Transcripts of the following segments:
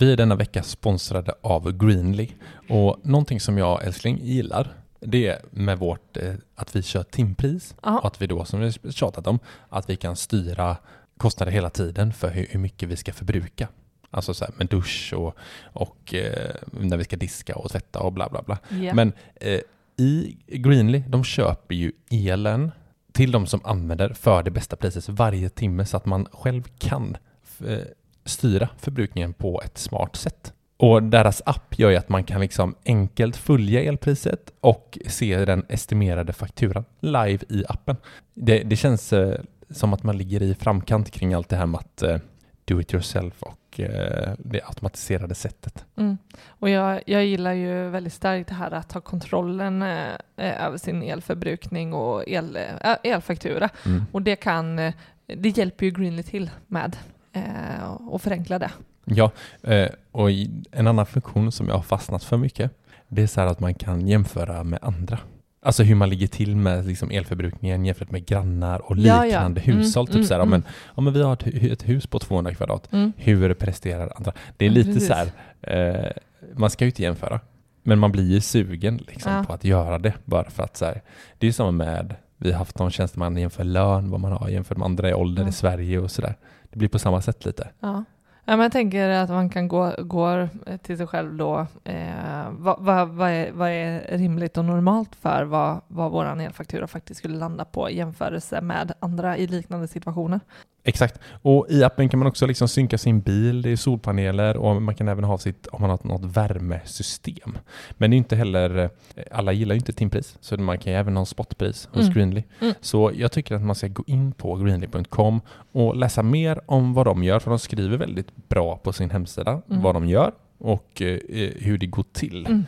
Vi är denna vecka sponsrade av Greenly och någonting som jag älskling gillar det är med vårt, eh, att vi kör timpris Ja. och att vi då, som vi tjatat om, att vi kan styra kostnader hela tiden för hur, hur mycket vi ska förbruka. Alltså så här med dusch och, och eh, när vi ska diska och tvätta och bla bla bla. Ja. Men eh, i Greenly, de köper ju elen till de som använder för det bästa priset varje timme så att man själv kan eh, styra förbrukningen på ett smart sätt. Och deras app gör ju att man kan liksom enkelt följa elpriset och se den estimerade fakturan live i appen. Det, det känns eh, som att man ligger i framkant kring allt det här med att eh, do it yourself och eh, det automatiserade sättet. Mm. Och jag, jag gillar ju väldigt starkt det här att ha kontrollen eh, eh, över sin elförbrukning och el, eh, elfaktura. Mm. Och det kan, det hjälper ju Greenly till med eh, och förenkla det. Ja, eh, och en annan funktion som jag har fastnat för mycket, det är så att man kan jämföra med andra. Alltså hur man ligger till med liksom elförbrukningen jämfört med grannar och Ja, ja. liknande Mm, hushåll. Typ mm, så här, mm. men, ja, men vi har ett, ett hus på 200 kvadrat. Hur presterar andra? Det är lite precis. så här, eh, man ska ju inte jämföra. Men man blir ju sugen liksom, Ja. på att göra det. Bara för att så här, det är ju samma med, vi har haft någon tjänsteman jämför lön, vad man har jämfört med andra i ålder Ja. i Sverige och sådär. Det blir på samma sätt lite. Ja. Ja, men jag tänker att man kan gå, gå till sig själv då. Eh, vad, vad, vad, är, vad är rimligt och normalt för vad, vad vår elfaktura faktiskt skulle landa på i jämförelse med andra i liknande situationer? Exakt. Och i appen kan man också liksom synka sin bil, det är solpaneler och man kan även ha sitt, om man har något värmesystem. Men det är inte heller, eh, alla gillar ju inte timpris, så man kan även ha spotpris hos Mm. Greenly. Mm. Så jag tycker att man ska gå in på greenly.com och läsa mer om vad de gör, för de skriver väldigt bra på sin hemsida Mm. vad de gör och eh, hur det går till. Mm.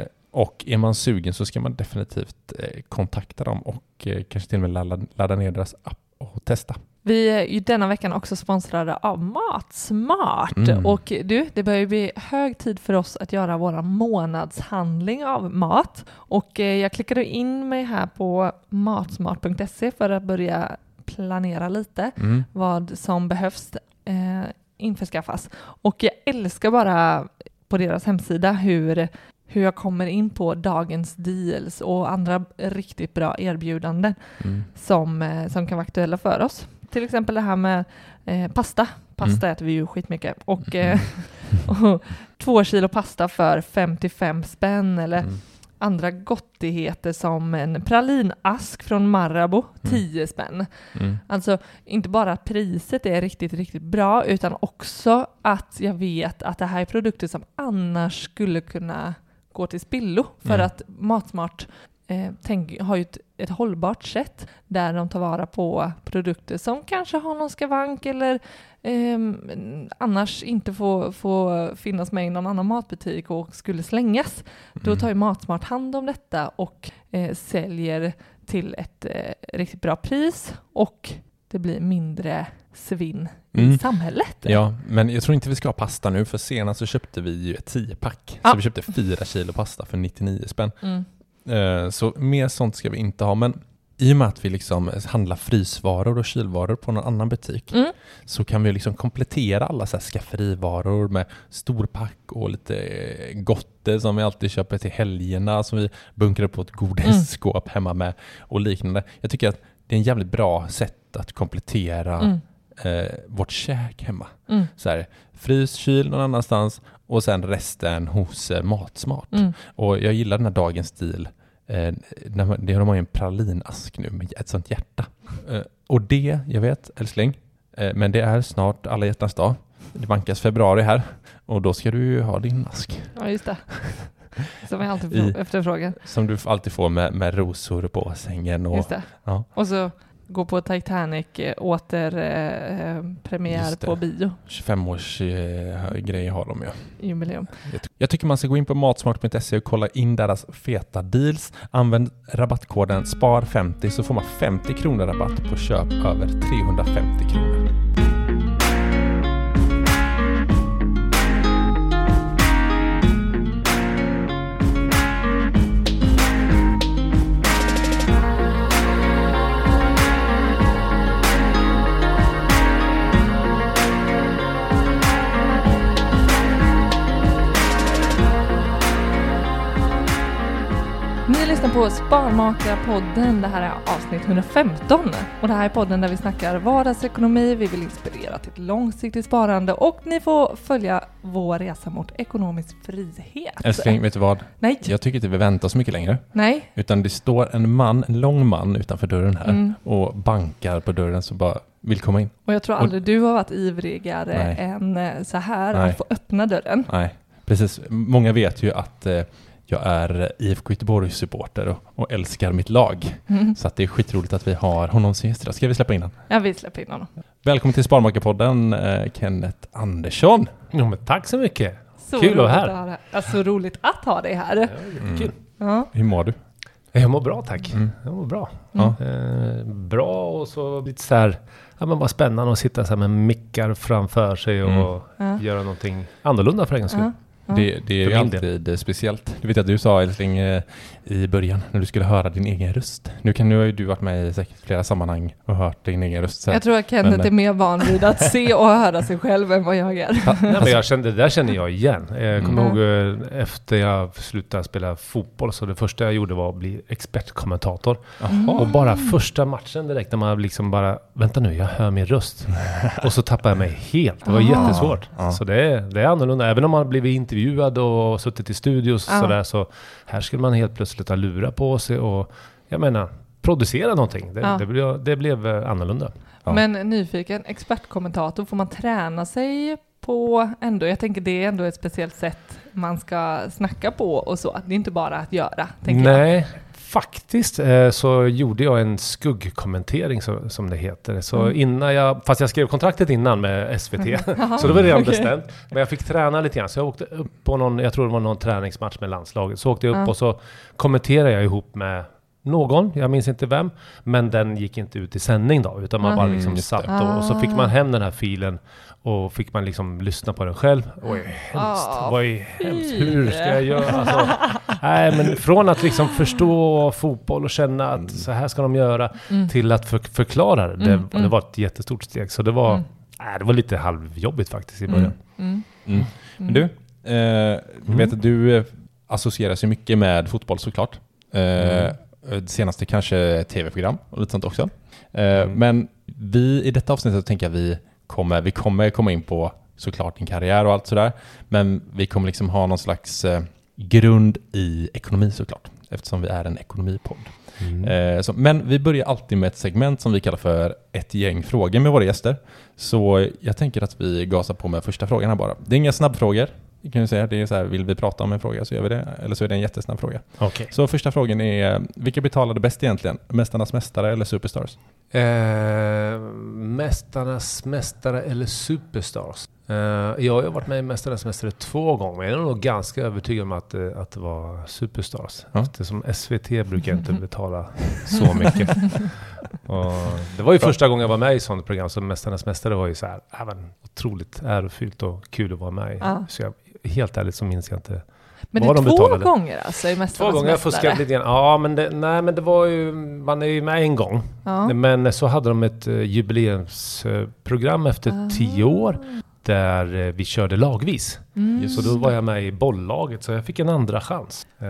Eh, och är man sugen så ska man definitivt eh, kontakta dem och eh, kanske till och med ladda, ladda ner deras app och testa. Vi är ju denna veckan också sponsrade av Matsmart. Mm. Och du, det börjar ju bli hög tid för oss att göra våra månadshandling av mat. Och eh, jag klickade in mig här på matsmart.se för att börja planera lite Mm. vad som behövs eh, införskaffas. Och jag älskar bara på deras hemsida hur, hur jag kommer in på dagens deals och andra riktigt bra erbjudanden Mm. som, eh, som kan vara aktuella för oss. Till exempel det här med eh, pasta. Pasta äter vi ju skitmycket. Och, eh, och två kilo pasta för 55 spänn eller Mm. andra gottigheter som en pralinask från Marabou, 10 spänn. Mm. Alltså inte bara att priset är riktigt, riktigt bra utan också att jag vet att det här är produkter som annars skulle kunna gå till spillo för Mm. att Matsmart eh, tänk, har ju ett, ett hållbart sätt där de tar vara på produkter som kanske har någon skavank eller ehm, annars inte får, får finnas med i någon annan matbutik och skulle slängas. Då Mm. tar ju Matsmart hand om detta och eh, säljer till ett eh, riktigt bra pris och det blir mindre svinn Mm. i samhället. Ja, men jag tror inte vi ska ha pasta nu för senast så köpte vi ju ett 10-pack. Ja. Så vi köpte fyra kilo pasta för 99 spänn. Mm. Eh, Så mer sånt ska vi inte ha. Men i och med att vi liksom handlar frysvaror och kylvaror på någon annan butik Mm. så kan vi liksom komplettera alla så här skafferivaror med storpack och lite eh, gotte som vi alltid köper till helgerna som vi bunkrar på ett godisskåp hemma med och liknande. Jag tycker att det är en jävligt bra sätt att komplettera Mm. eh, vårt käk hemma. Mm. Så här, frys, kyl någon annanstans och sen resten hos eh, Matsmart. Mm. Och jag gillar den här dagens stil. Eh, man, de har ju en pralinask nu med ett sånt hjärta. Eh, och det, jag vet älskling, eh, men det är snart alla hjärtans dag. Det vankas februari här och då ska du ju ha din ask. Ja, just det. Som jag alltid I- efterfrågar. Som du alltid får med, med rosor på sängen. Och, Just det. ja. Och så gå på Titanic eh, åter eh, eh, det. på bio, 25-års eh, har de ju. jubileum. Jag tycker man ska gå in på matsmart.se och kolla in deras feta deals. Använd rabattkoden SPAR50 så får man 50 kronor rabatt på köp över 350 kronor. På Sparmakarpodden. Det här är avsnitt 115 och det här är podden där vi snackar vardagsekonomi. Vi vill inspirera till ett långsiktigt sparande och ni får följa vår resa mot ekonomisk frihet. Älskling, vet du vad? Nej, Jag tycker inte vi väntar så mycket längre. nej. Utan det står en man, en lång man utanför dörren här Mm. och bankar på dörren så bara vill komma in. Och jag tror Och- aldrig du har varit ivrigare Nej. än eh, så här Nej. att få öppna dörren. Nej, precis. Många vet ju att eh, jag är IFK Göteborgs supporter och, och älskar mitt lag. Mm. Så att det är skitroligt att vi har honom som gäst idag. Ska vi släppa in honom? Ja, vi släpper in honom. Välkommen till Sparmakarpodden, eh, Kenneth Andersson. Ja, men tack så mycket. Så Kul att vara roligt här. ha dig- ja, så roligt att ha dig här. Kul. Ja. Hur mår du? Jag mår bra tack. Mm. Jag mår bra. Ja. Eh, bra och så lite så här, ja men vad spännande att sitta så här med mickar framför sig och Mm. Ja. göra någonting annorlunda för en gångs skull. Ja. Ja. Det, det är ju min del. alltid eh, speciellt. Du vet att du sa älskling eh, i början när du skulle höra din egen röst. Nu, kan, nu har ju du varit med i säkert flera sammanhang och hört din egen röst. Så Jag tror att Kenneth Men, eh, är mer van vid att se och höra sig själv än vad jag är. Nej, men jag kände, det där känner jag igen. Jag kommer Mm. ihåg efter jag slutade spela fotboll så det första jag gjorde var att bli expertkommentator. Mm. Och bara första matchen direkt när man liksom bara, vänta nu, jag hör min röst. och så tappade jag mig helt. Det var jättesvårt. Ja. Så det är, det är annorlunda. Även om man har blivit intervjuad och suttit i studios och Ja. sådär så här skulle man helt plötsligt ha lurat på sig och jag menar, producera någonting. Det, Ja. det, blev, det blev eh, annorlunda. Ja. Men nyfiken, expertkommentator, får man träna sig på ändå? Jag tänker det är ändå ett speciellt sätt man ska snacka på och så. Det är inte bara att göra, tänker jag. Faktiskt eh, så gjorde jag en skuggkommentering så, som det heter. Så Mm. innan jag, fast jag skrev kontraktet innan med SVT, så det var redan okej. bestämt. Men jag fick träna lite grann, så jag åkte upp på någon, jag tror det var någon träningsmatch med landslaget. Så åkte jag upp Ja. och så kommenterade jag ihop med någon, jag minns inte vem, men den gick inte ut i sändning då, utan man Mm, bara liksom just det. satt och, och så fick Ah. man hem den här filen och fick man liksom lyssna på den själv. Oj, hemskt. Ah, Vad är hemskt. Hur ska jag göra? Alltså, nej, men från att liksom förstå fotboll och känna att så här ska de göra, Mm. till att för, förklara det. Det, Mm, det mm. var ett jättestort steg. Så det var, Mm. nej, det var lite halvjobbigt faktiskt i början. Mm. Mm. Men du, eh, du vet att du eh, associeras ju mycket med fotboll såklart. Eh, Mm. Det senaste kanske tv-program och lite sånt också. Eh, Mm. Men vi i detta avsnittet tänker jag vi kommer, vi kommer komma in på såklart din karriär och allt sådär. Men vi kommer liksom ha någon slags eh, grund i ekonomi såklart. Eftersom vi är en ekonomipodd. Mm. Eh, så, men vi börjar alltid med ett segment som vi kallar för ett gäng frågor med våra gäster. Så jag tänker att vi gasar på med första frågan här bara. Det är inga snabbfrågor. Det kan jag säga. Det är så här, vill vi prata om en fråga så gör vi det. Eller så är det en jättesnabb fråga. Okej. Så första frågan är, vilka betalade bäst egentligen? Mästarnas mästare eller Superstars? Eh, mästarnas mästare eller Superstars? Eh, jag har ju varit med i Mästarnas mästare två gånger, men jag är nog ganska övertygad om att, eh, att det var Superstars. Ja. Eftersom SVT brukar inte betala så mycket. Och det var ju första gången jag var med i sånt program, så Mästarnas Mästare var ju så här, men otroligt ärofyllt och kul att vara med i. Ja. Så jag, helt ärligt så minns jag inte. Men det Vad är de två betalade. gånger alltså i Två Mästarnas gånger, jag fuskade lite grann. Ja, men det, nej, men det var ju, man är ju med en gång. Ja. Men så hade de ett uh, jubileumsprogram efter tio år, där eh, vi körde lagvis. Mm. Så då var jag med i bollaget, så jag fick en andra chans. Eh,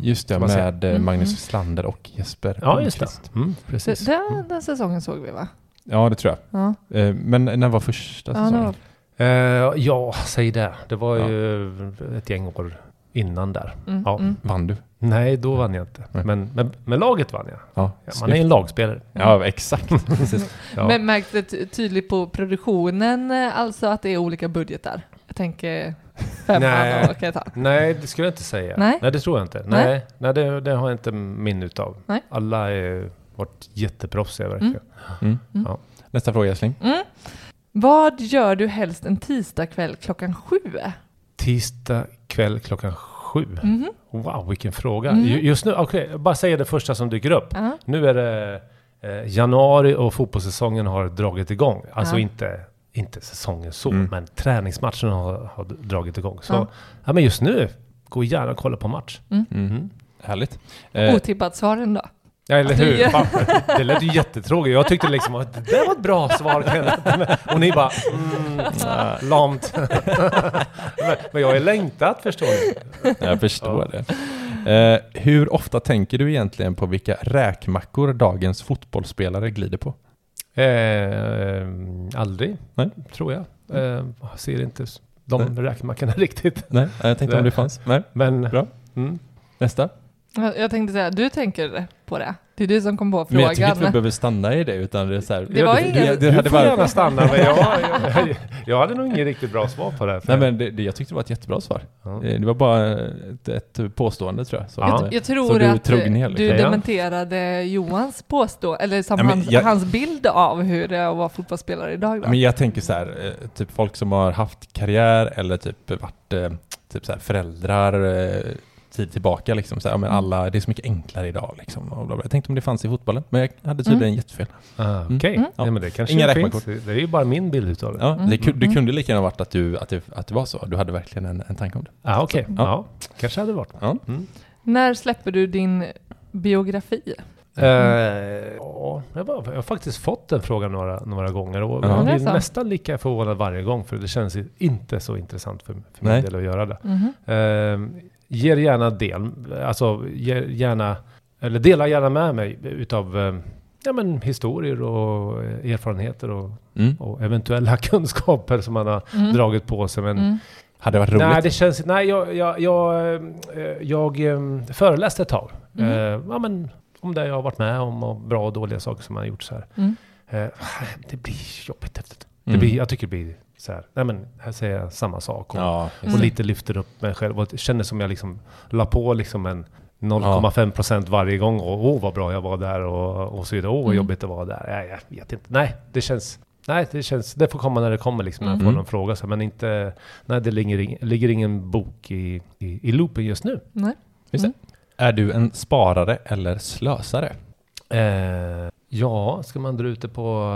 Just det, med eh, Mm. Magnus Wislander och Jesper Ja, just det. Mm, precis. Det- Den, den säsongen såg vi va? Ja, det tror Ja. jag. Eh, Men när var första Ja, det säsongen? var, Eh, ja, säg det. Det var Ja. ju ett gäng år innan där. mm, Ja. mm. Vann du? Nej, då vann jag inte. Nej. Men, men med laget vann jag. Ja, Ja, man är en lagspelare. Ja, exakt. Precis. Ja. Men märkte ty- tydligt på produktionen eh, alltså att det är olika budgetar? Jag tänker femman Nej. och Qatar. Nej, det skulle jag inte säga. Nej. det tror jag inte. Nej. Nej, Nej, det, det har jag inte minne utav. Nej. Alla har varit jätteproffsiga verkligen. Mm. Mm. Ja. Nästa fråga, Älskling. Mm. Vad gör du helst en tisdagkväll klockan sju? Tisdag kväll klockan sju. Mhm. Wow, vilken fråga. Mm. Ju- Just nu, okej, jag bara säga det första som dyker upp. Ja. Nu är det eh, januari och fotbollssäsongen har dragit igång. Alltså Ja. inte, inte säsongen så, Mm. men träningsmatcherna har, har dragit igång. Så Ja. ja. men just nu, gå gärna och kolla på match. Mm. Mm. Härligt. Eh, Otippat svaren då? Ja, eller du hur? gör- Fan, det lät ju jättetråkigt. Jag tyckte liksom att det där var ett bra svar Kenneth. Och ni bara, mm, äh, lamt. men, men jag ju längtat förstår ni. jag förstår det. Eh, hur ofta tänker du egentligen på vilka räkmackor dagens fotbollsspelare glider på? Eh, aldrig, Nej. tror jag. Eh, ser inte de räkmackorna riktigt. Nej, jag tänkte om Nej. det fanns. Nej. Men, Bra. Mm. Nästa. Jag jag tänkte säga, du tänker på det. Det är du som kom på Men jag tycker inte vi frågan. behöver stanna i det, utan det är så här, Det var du, ingen- du, du hade får bara- gärna stanna, men jag, jag, jag hade nog ingen riktigt bra svar på det. här, Nej men det, det, jag tyckte det var ett jättebra svar. Eh, Det var bara ett, ett påstående tror jag. Så, Ja. Jag, jag så tror du att du liksom. Dementerade Johans påstå eller som Ja, hans, jag- hans bild av hur det är att vara fotbollsspelare idag. Då. Men jag tänker så här, eh, typ folk som har haft karriär eller typ varit eh, typ så här föräldrar tid tillbaka liksom. Så här, men Mm. alla, det är så mycket enklare idag liksom. Och bla bla. Jag tänkte om det fanns i fotbollen, men jag hade tydligen Mm. jättefel. Ah, Okej, Mm. ja, men det kanske Inga finns. räkmackor. Det, är ju bara min bild utav det. Ja, Mm. det, det Mm. kunde lika gärna varit att, du, att, det, att det var så. Du hade verkligen en, en tanke om det. Ah, Okej, Ja. ja. kanske hade det varit. Ja. Mm. När släpper du din biografi? Eh, ja, jag, var, jag har faktiskt fått den frågan några, några gånger och Ja. jag Det är blir så. nästan lika förvånad varje gång för det känns inte så intressant för, för Nej. min del att göra det. Mhm. Ger gärna del, alltså ger gärna, eller dela gärna med mig utav eh, ja, men historier och eh, erfarenheter och, Mm. och eventuella kunskaper som man har Mm. dragit på sig. Men Mm. Hade det varit roligt? Nej, det känns Nej, jag, jag, jag, eh, jag föreläste ett tag. Mm. Eh, ja, men, om det jag har varit med om och bra och dåliga saker som jag har gjort så här. Mm. Eh, det blir jobbigt. Det Mm. blir, jag tycker det blir så här. Nej men här säger jag samma sak. Och, Ja, Mm. och lite lyfter upp mig själv. Och det kändes som jag liksom la på liksom en 0,5 procent varje gång. Och åh vad bra jag var där och, och så vidare. Åh vad Mm. jobbigt det var där. Nej, jag vet inte. Nej, det känns... Nej, det känns... Det får komma när det kommer liksom. När jag får Mm. någon fråga. Så, men inte... Nej, det ligger, ligger ingen bok i, i, i loopen just nu. Nej. Just det. Är du en sparare eller slösare? Eh, ja, ska man dra ut det på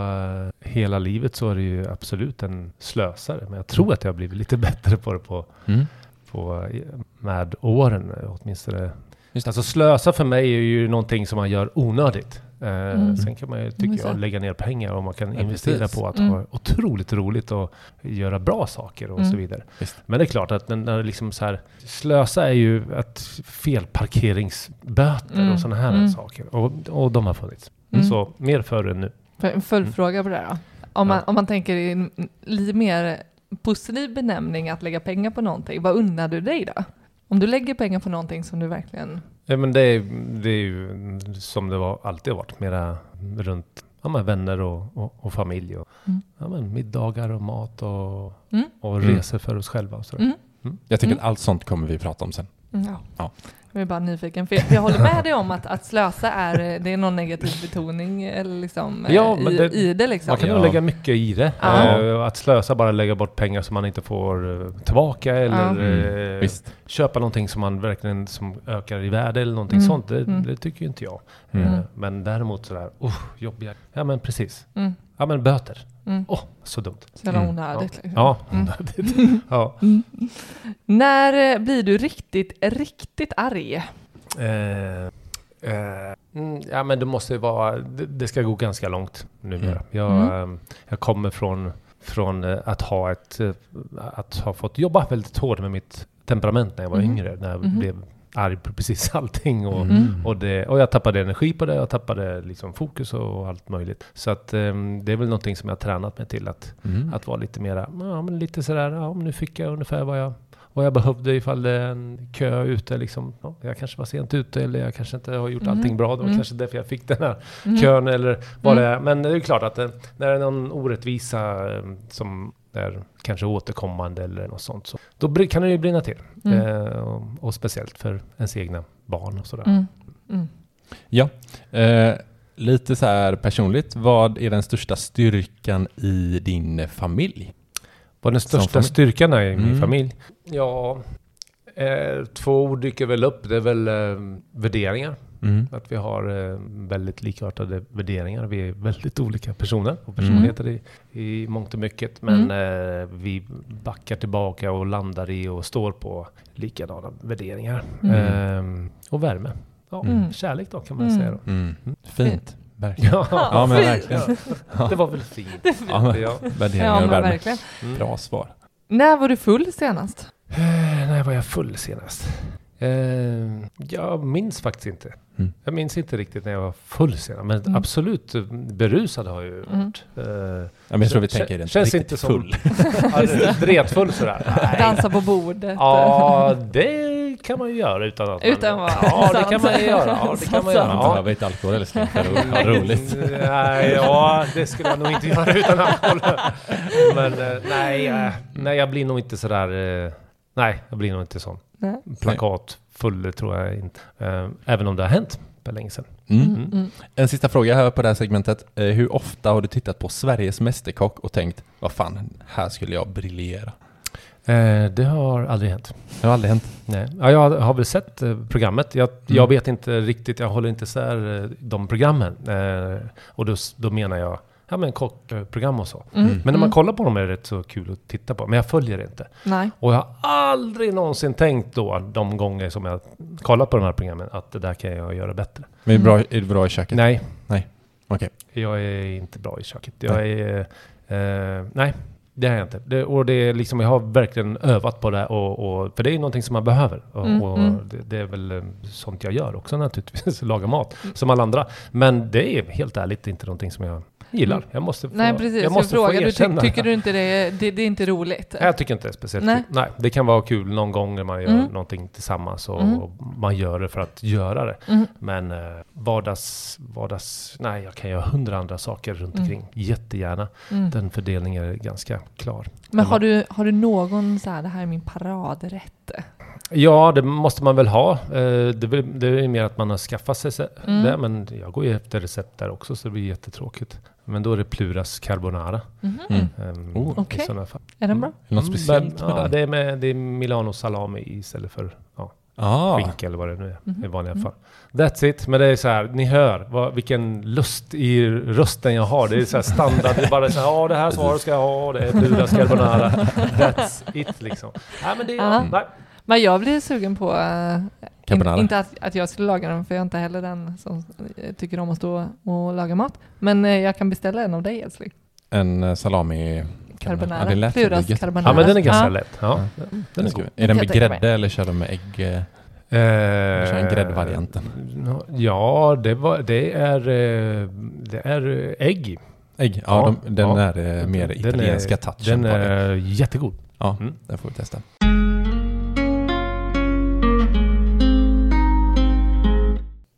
eh, hela livet så är det ju absolut en slösare. Men jag tror att jag har blivit lite bättre på det på, Mm. på, eh, med åren eh, åtminstone. Just det. Alltså slösa för mig är ju någonting som man gör onödigt. Mm. Sen kan man ju, Mm, tycker så. jag, lägga ner pengar och man kan Ja, investera precis. på att Mm. ha otroligt roligt och göra bra saker och Mm. så vidare. Visst. Men det är klart att när, när det liksom så här, slösa är ju att felparkeringsböter Mm. och sådana här Mm. saker. Och, och de har funnits. Mm. Så mer förr än nu. En följdfråga på det här då. Om man, Ja. om man tänker i en lite mer positiv benämning att lägga pengar på någonting, vad unnar du dig då? Om du lägger pengar på någonting som du verkligen... Ja, men det, är, det är ju som det var, alltid har varit. Mera runt ja, men vänner och, och, och familj. Och, Mm. ja, men middagar och mat och, Mm. och Mm. resor för oss själva. Och sådär. Mm. Jag tycker Mm. att allt sånt kommer vi prata om sen. Mm, Ja. Ja. Jag är bara nyfiken, för jag, jag håller med dig om att, att slösa är, eh, det är någon negativ betoning eller liksom, eh, Ja, men i, det- i det liksom. Man kan Ja. nog lägga mycket i det. Ja. Eh, att slösa, bara lägga bort pengar som man inte får eh, tillbaka eller. Mm, eh, Visst. köpa någonting som man verkligen som ökar i värde eller någonting Mm. sånt. Det, Mm. det tycker ju inte jag. Mm. Eh, men däremot sådär, oh, jobbiga. Ja men precis. Mm, Ja men böter. Mm. Åh, så dumt. Så jävla Mm. onödigt. Liksom. Ja, Mm. ja. När eh, blir du riktigt, riktigt arg? Eh, eh, mm, ja men det måste vara, det, det ska gå ganska långt numera. Mm. Jag, Mm. eh, jag kommer från, från eh, att ha ett, att ha fått jobba väldigt hårt med mitt temperament när jag var yngre. När jag Mhm. blev arg på precis allting. Och, Mm. och, det, och jag tappade energi på det, jag tappade liksom fokus och allt möjligt. Så att eh, det är väl någonting som jag har tränat mig till att, Mm. att vara lite mera, ja men lite sådär, ja nu fick jag ungefär vad jag, vad jag behövde ifall det är en kö ute liksom. Ja, jag kanske var sent ute eller jag kanske inte har gjort Mhm. allting bra. Det var Mm. kanske därför jag fick den här Mm. kön eller vad Mm. det är. Men det är ju klart att det, när det är någon orättvisa eh, som är kanske återkommande eller något sånt, så då kan det ju brinna till. Mm. Eh, och, och speciellt för ens egna barn och sådär. Mm. Mm. Ja, eh, lite så här personligt. Vad är den största styrkan i din familj? Vad den största familj. styrkan är i min Mm. familj? Ja, eh, två ord dyker väl upp. Det är väl eh, värderingar. Mm. Att vi har eh, väldigt likartade värderingar. Vi är väldigt olika personer och personligheter i, i mångt och mycket. Men eh, vi backar tillbaka och landar i och står på likadana värderingar. Mm. Ehm, och värme. Ja, Mm. Kärlek då kan man Mm. säga då. Mm. Fint, verkligen. Ja, Ja, men verkligen. ja, det var väl fint. Ja, men, Ja. värderingar Ja, och värme. verkligen. Mm. Bra svar. När var du full senast? Eh, när var jag full senast? Eh, jag minns faktiskt inte. Mm. Jag minns inte riktigt när jag var full senast. Men Mm. absolut eh, berusad har jag ju Mm. varit. Eh, Ja, men jag tror vi tänker rent känns inte som- full. ja, Dretfull sådär. Nej. Dansa på bordet? Ja, det kan man ju göra utan att Utan man... att- Ja, det kan man ju göra. Ja, det kan man göra. Man Ja. behöver inte alkohol för att ha roligt. Nej, ja, det skulle jag nog inte göra utan alkohol. Men eh, nej, nej, jag blir nog inte sådär... Nej, jag blir nog inte sån. Nej. Plakat full, det tror jag inte. Eh, Även om det har hänt för länge sedan. Mm. Mm. Mm. En sista fråga här på det här segmentet. Eh, hur ofta har du tittat på Sveriges Mästerkock och tänkt, vad fan, här skulle jag briljera? Eh, Det har aldrig hänt. Det har aldrig hänt. Nej. Ja, jag har väl sett programmet. Jag, Mm. jag vet inte riktigt, jag håller inte isär de programmen. Eh, och då, då menar jag, ja men kockprogram och så. Mm. Men när man Mm. kollar på dem är det rätt så kul att titta på. Men jag följer det inte. Nej. Och jag har aldrig någonsin tänkt då, de gånger som jag kollat på de här programmen, att det där kan jag göra bättre. Men är du bra, är du bra i köket? Nej. Nej. Okej. Jag är inte bra i köket. Jag är... Eh, nej, det är jag inte. Det, och det är liksom, jag har verkligen övat på det. Och, och, för det är någonting som man behöver. Och, Mm, och mm. det, det är väl eh, sånt jag gör också naturligtvis. Laga mat, som alla andra. Men det är helt ärligt inte någonting som jag gillar. Mm. Jag måste få, Nej, precis. jag Jag måste få frågar, du ty erkänna tycker du inte det, det, det är inte roligt? Jag tycker inte det är speciellt Nej. kul. Nej, det kan vara kul någon gång när man gör Mm. någonting tillsammans och, Mm. och man gör det för att göra det. Mm. Men eh, vardags, vardags... Nej, jag kan göra hundra andra saker runt Mm. omkring. Jättegärna. Mm. Den fördelningen är ganska klar. Men har du, har du någon så här, det här är min paradrätt? Ja, det måste man väl ha. Eh, Det är, mer att man har skaffat sig Mm. det. Men jag går ju efter recept där också, så det blir jättetråkigt. Men då är det Pluras carbonara. Mhm. Mm. ehm, Oh. i Okej. fall. Är den bra? Det något Mm, speciellt men, med ja, den? det är, med, det är Milano salami istället för ja, Ah. skinka eller vad det nu är Mhm. i vanliga Mm. fall. That's it. Men det är så här, ni hör vad, vilken lust i rösten jag har. Det är så här standard. Det är bara så här, ja det här svaret ska jag ha. Det är Pluras carbonara. That's it liksom. Nej men det är, Ja. nej. Men jag blir sugen på, uh, Carbonara. inte att, att jag skulle laga den för jag är inte heller den som eh, tycker om att stå och laga mat. Men eh, jag kan beställa en av dig älskling. En eh, salami... Carbonara. Ja, Pluras carbonara. Ja men den är ganska Ja. lätt. Ja, Ja. den är god. Är den med grädde eller kör de med ägg? eh? Eh, kör en gräddvarianten. Ja, det, var, det, är, eh, det är eh, ägg. Ägg? Ja, Ja, de, den ja. är eh, mer Den italienska är, touchen Den är jättegod. Ja, Mm. den får vi testa.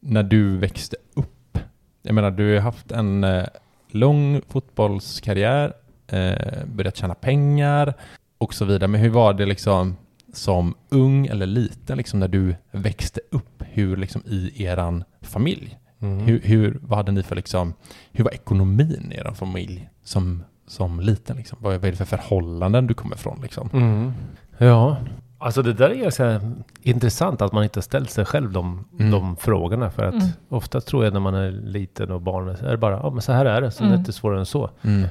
När du växte upp, jag menar du har haft en eh, lång fotbollskarriär, eh, börjat tjäna pengar och så vidare. Men hur var det liksom som ung eller liten, liksom när du växte upp, hur liksom i eran familj, Mm. hur, hur, vad hade ni för liksom, hur var ekonomin i er familj som, som liten liksom? Vad, vad är det för förhållanden du kommer ifrån liksom? Mm. Ja, alltså det där är ganska intressant att man inte ställt sig själv de, Mm. de frågorna. För att Mm. ofta tror jag när man är liten och barn är det bara, ja men så här är det, så det är Mm. inte svårare än så. Mm.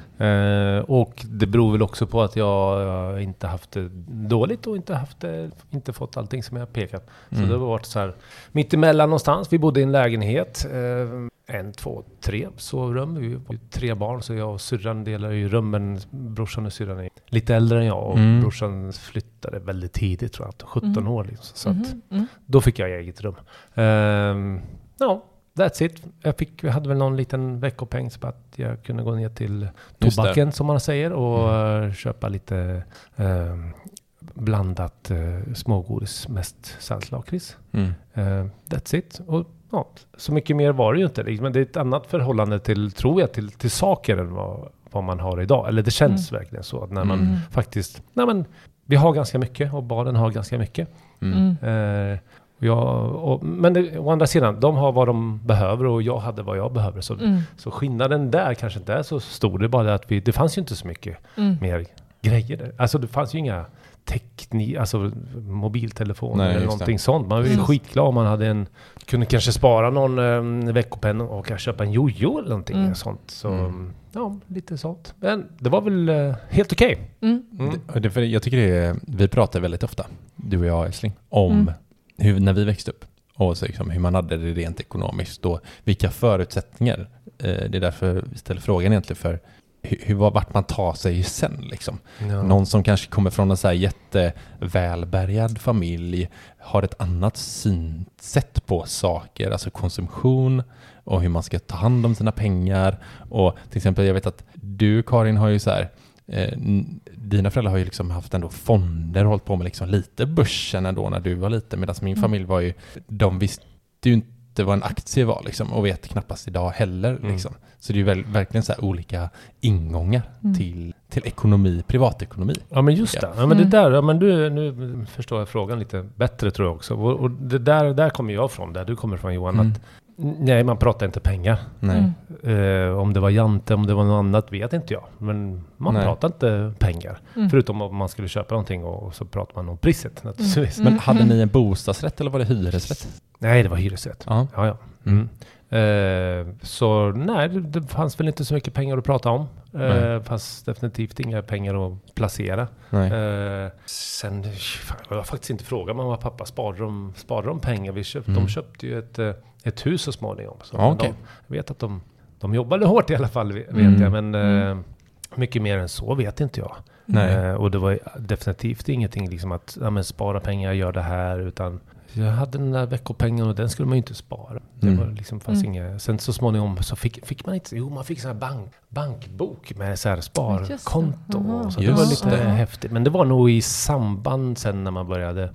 Eh, och det beror väl också på att jag, jag inte haft det dåligt och inte haft det, inte fått allting som jag pekat. Så Mm. det har varit så här mittemellan någonstans. Vi bodde i en lägenhet. Eh, en, två, tre sovrum. Vi var ju tre barn så jag och syrran delar ju rummen. Brorsan och syrran är lite äldre än jag och Mm. brorsan flyttade väldigt tidigt tror jag, 17 Mm. år liksom. Så att Mhm, mm. då fick jag eget rum. Ehm, Ja, that's it. Jag, fick, jag hade väl någon liten veckopeng så att jag kunde gå ner till tobaken som man säger och eh, köpa lite eh, blandat eh, smågodis, mest saltlakrits. Mm. Eh, that's it. Och, ja, så mycket mer var det ju inte. liksom. Men det är ett annat förhållande till, tror jag, till, till saker än vad, vad man har idag. Eller det känns verkligen så att när man Mm. faktiskt, nej men vi har ganska mycket och barnen har ganska mycket. Mm. Mm. Eh, och jag, och, men det, å andra sidan, de har vad de behöver och jag hade vad jag behöver. Så, Mm. så skillnaden där kanske inte är så stor. Det är bara att vi, det fanns ju inte så mycket Mm. mer grejer där. Alltså det fanns ju inga teknik, alltså mobiltelefoner Nej, eller just det. någonting sånt. Man var ju Mm. skitglad om man hade en, kunde kanske spara någon um, veckopenn och kanske köpa en jojo eller någonting Mm. sånt. Så Mm. ja, lite sånt. Men det var väl eh, helt okej. Mm. Mm. Det, för jag tycker det är, vi pratar väldigt ofta, du och jag älskling, om Mm. hur, när vi växte upp och så liksom hur man hade det rent ekonomiskt och vilka förutsättningar. Eh, det är därför vi ställer frågan egentligen för hur, hur, vart man tar sig sen liksom. Ja. Någon som kanske kommer från en så här jättevälbärgad familj har ett annat synsätt på saker, alltså konsumtion och hur man ska ta hand om sina pengar. Och till exempel, jag vet att du Karin har ju så här, eh, dina föräldrar har ju liksom haft ändå fonder och hållit på med liksom lite börsen ändå när du var liten, medan min Mm. familj var ju, de visste ju inte vad en aktie var liksom och vet knappast idag heller Mm. liksom. Så det är väl, verkligen så här olika ingångar Mm. till, till ekonomi, privatekonomi. Ja men just det. Ja. Men det Mm. där, ja, men du, nu förstår jag frågan lite bättre tror jag också. Och, och det där, där kommer jag från, där du kommer från Johan. Mm. Att, nej, man pratar inte pengar. Nej. Mm. Eh, om det var Jante, om det var något annat vet inte jag. Men man Nej. pratar inte pengar. Mm. Förutom om man skulle köpa någonting och, och så pratar man om priset naturligtvis. Mm. Men hade ni en bostadsrätt eller var det hyresrätt? Nej, det var hyresrätt. Ja. Ja, ja. Mm. Eh, så nej, det, fanns väl inte så mycket pengar att prata om. Eh, fanns definitivt inga pengar att placera. Eh, sen, fan, jag har faktiskt inte frågat mamma och pappa, sparade de, sparade de pengar? Vi köpt, Mm. De köpte ju ett, ett hus så småningom. Så Ja, okej. de, jag vet att de, de jobbade hårt i alla fall, vet Mm. jag. Men eh, Mm. mycket mer än så vet inte jag. Nej. Eh, och det var definitivt ingenting liksom att ja, men spara pengar, gör det här. Utan jag hade den där veckopengen och den skulle man ju inte spara. Det Mm. var liksom, fanns Mm. inga, sen så småningom så fick, fick man inte, jo man fick sån här bank, bankbok med så här sparkonto. Och så. Det var lite det. häftigt. Men det var nog i samband sen när man började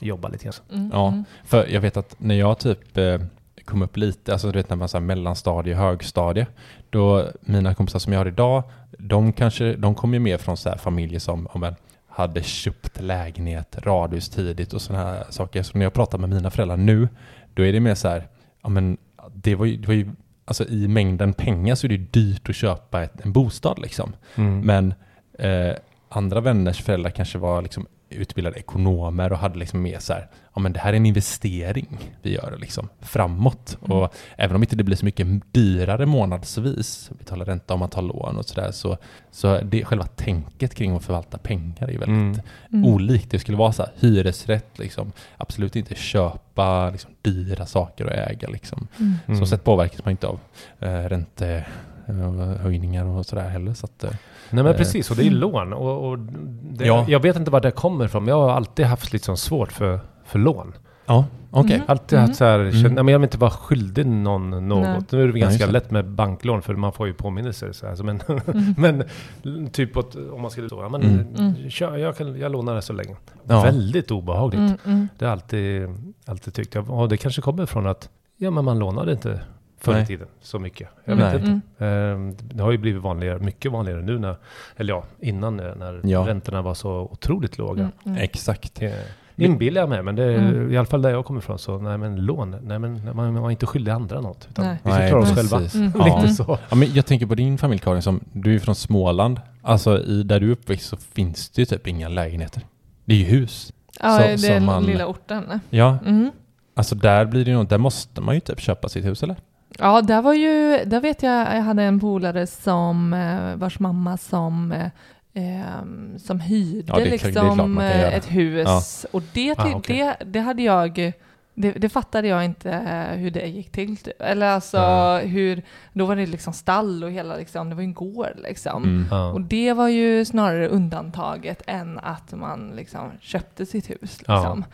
jobba lite grann. Mm. Ja. Mm. För jag vet att när jag typ eh, kom upp lite, alltså du vet när man här mellanstadie, högstadie, då mina kompisar som jag har idag, de kanske, de kom ju mer från så här familjer som, om en, hade köpt lägenhet, radhus tidigt och sådana här saker. Så när jag pratar med mina föräldrar nu, då är det mer så här, ja men det var ju, det var ju alltså i mängden pengar så är det dyrt att köpa ett, en bostad liksom. Mm. Men eh, andra vänners föräldrar kanske var liksom utbildade ekonomer och hade liksom mer så här, ja men det här är en investering vi gör liksom framåt. Mm. Och även om inte det blir så mycket dyrare månadsvis, betala ränta om man tar lån och sådär, så, så det själva tänket kring att förvalta pengar är väldigt Mm. Mm. olikt. Det skulle vara så här, hyresrätt, liksom, absolut inte köpa liksom, dyra saker och äga. Liksom. Mm. Mm. Så sätt påverkas man inte av eh, räntehöjningar och sådär heller. Så att, eh, Nej men Eh, precis, och det är ju lån. Och, och det, Ja. Jag vet inte var det kommer ifrån, men jag har alltid haft lite sån svårt för, för lån. ja, okej. Mm. Alltid haft så här, Mm. känt, nej, men jag vill inte vara skyldig någon något. Nej. Nu är det ganska det. lätt med banklån för man får ju påminnelser. Så här, så men, Mm. men typ att, om man skulle ja men Mm. mm. Kör, jag, kan, jag lånar det så länge. Ja. Väldigt obehagligt. Mm. Mm. Det har jag alltid, alltid tyckt. Och det kanske kommer från att ja, men man lånade inte förr i tiden så mycket. Jag Nej. vet inte. Mm. Eh, Det har ju blivit vanligare, mycket vanligare nu när, eller ja, innan eh, när Ja. räntorna var så otroligt låga. Mm. Mm. Exakt. Eh, Inbillar jag mig, men det är Mm. i alla fall där jag kommer ifrån så, nej men lån, nej men man, man är inte skyldig andra något. Utan Nej. vi ska Nej, klara oss precis. själva. Mm. Lite Mm. så. Ja, men jag tänker på din familj Karin, som, du är från Småland. Alltså i, där du är uppväxt så finns det ju typ inga lägenheter. Det är ju hus. Ja, Så- det är den lilla orten. Ja, Mm. alltså där blir det ju där måste man ju typ köpa sitt hus eller? Ja, där var ju, där vet jag, jag hade en polare som, eh, vars mamma som, eh, ehm, som hyrde Ja, liksom eh, ett hus. Och det, Ah, okej. det, det hade jag, det, det fattade jag inte hur det gick till. typ. Eller alltså Mm. hur, då var det liksom stall och hela liksom, det var ju en gård liksom. Mm. Ja. Och det var ju snarare undantaget än att man liksom köpte sitt hus. Ja. Liksom.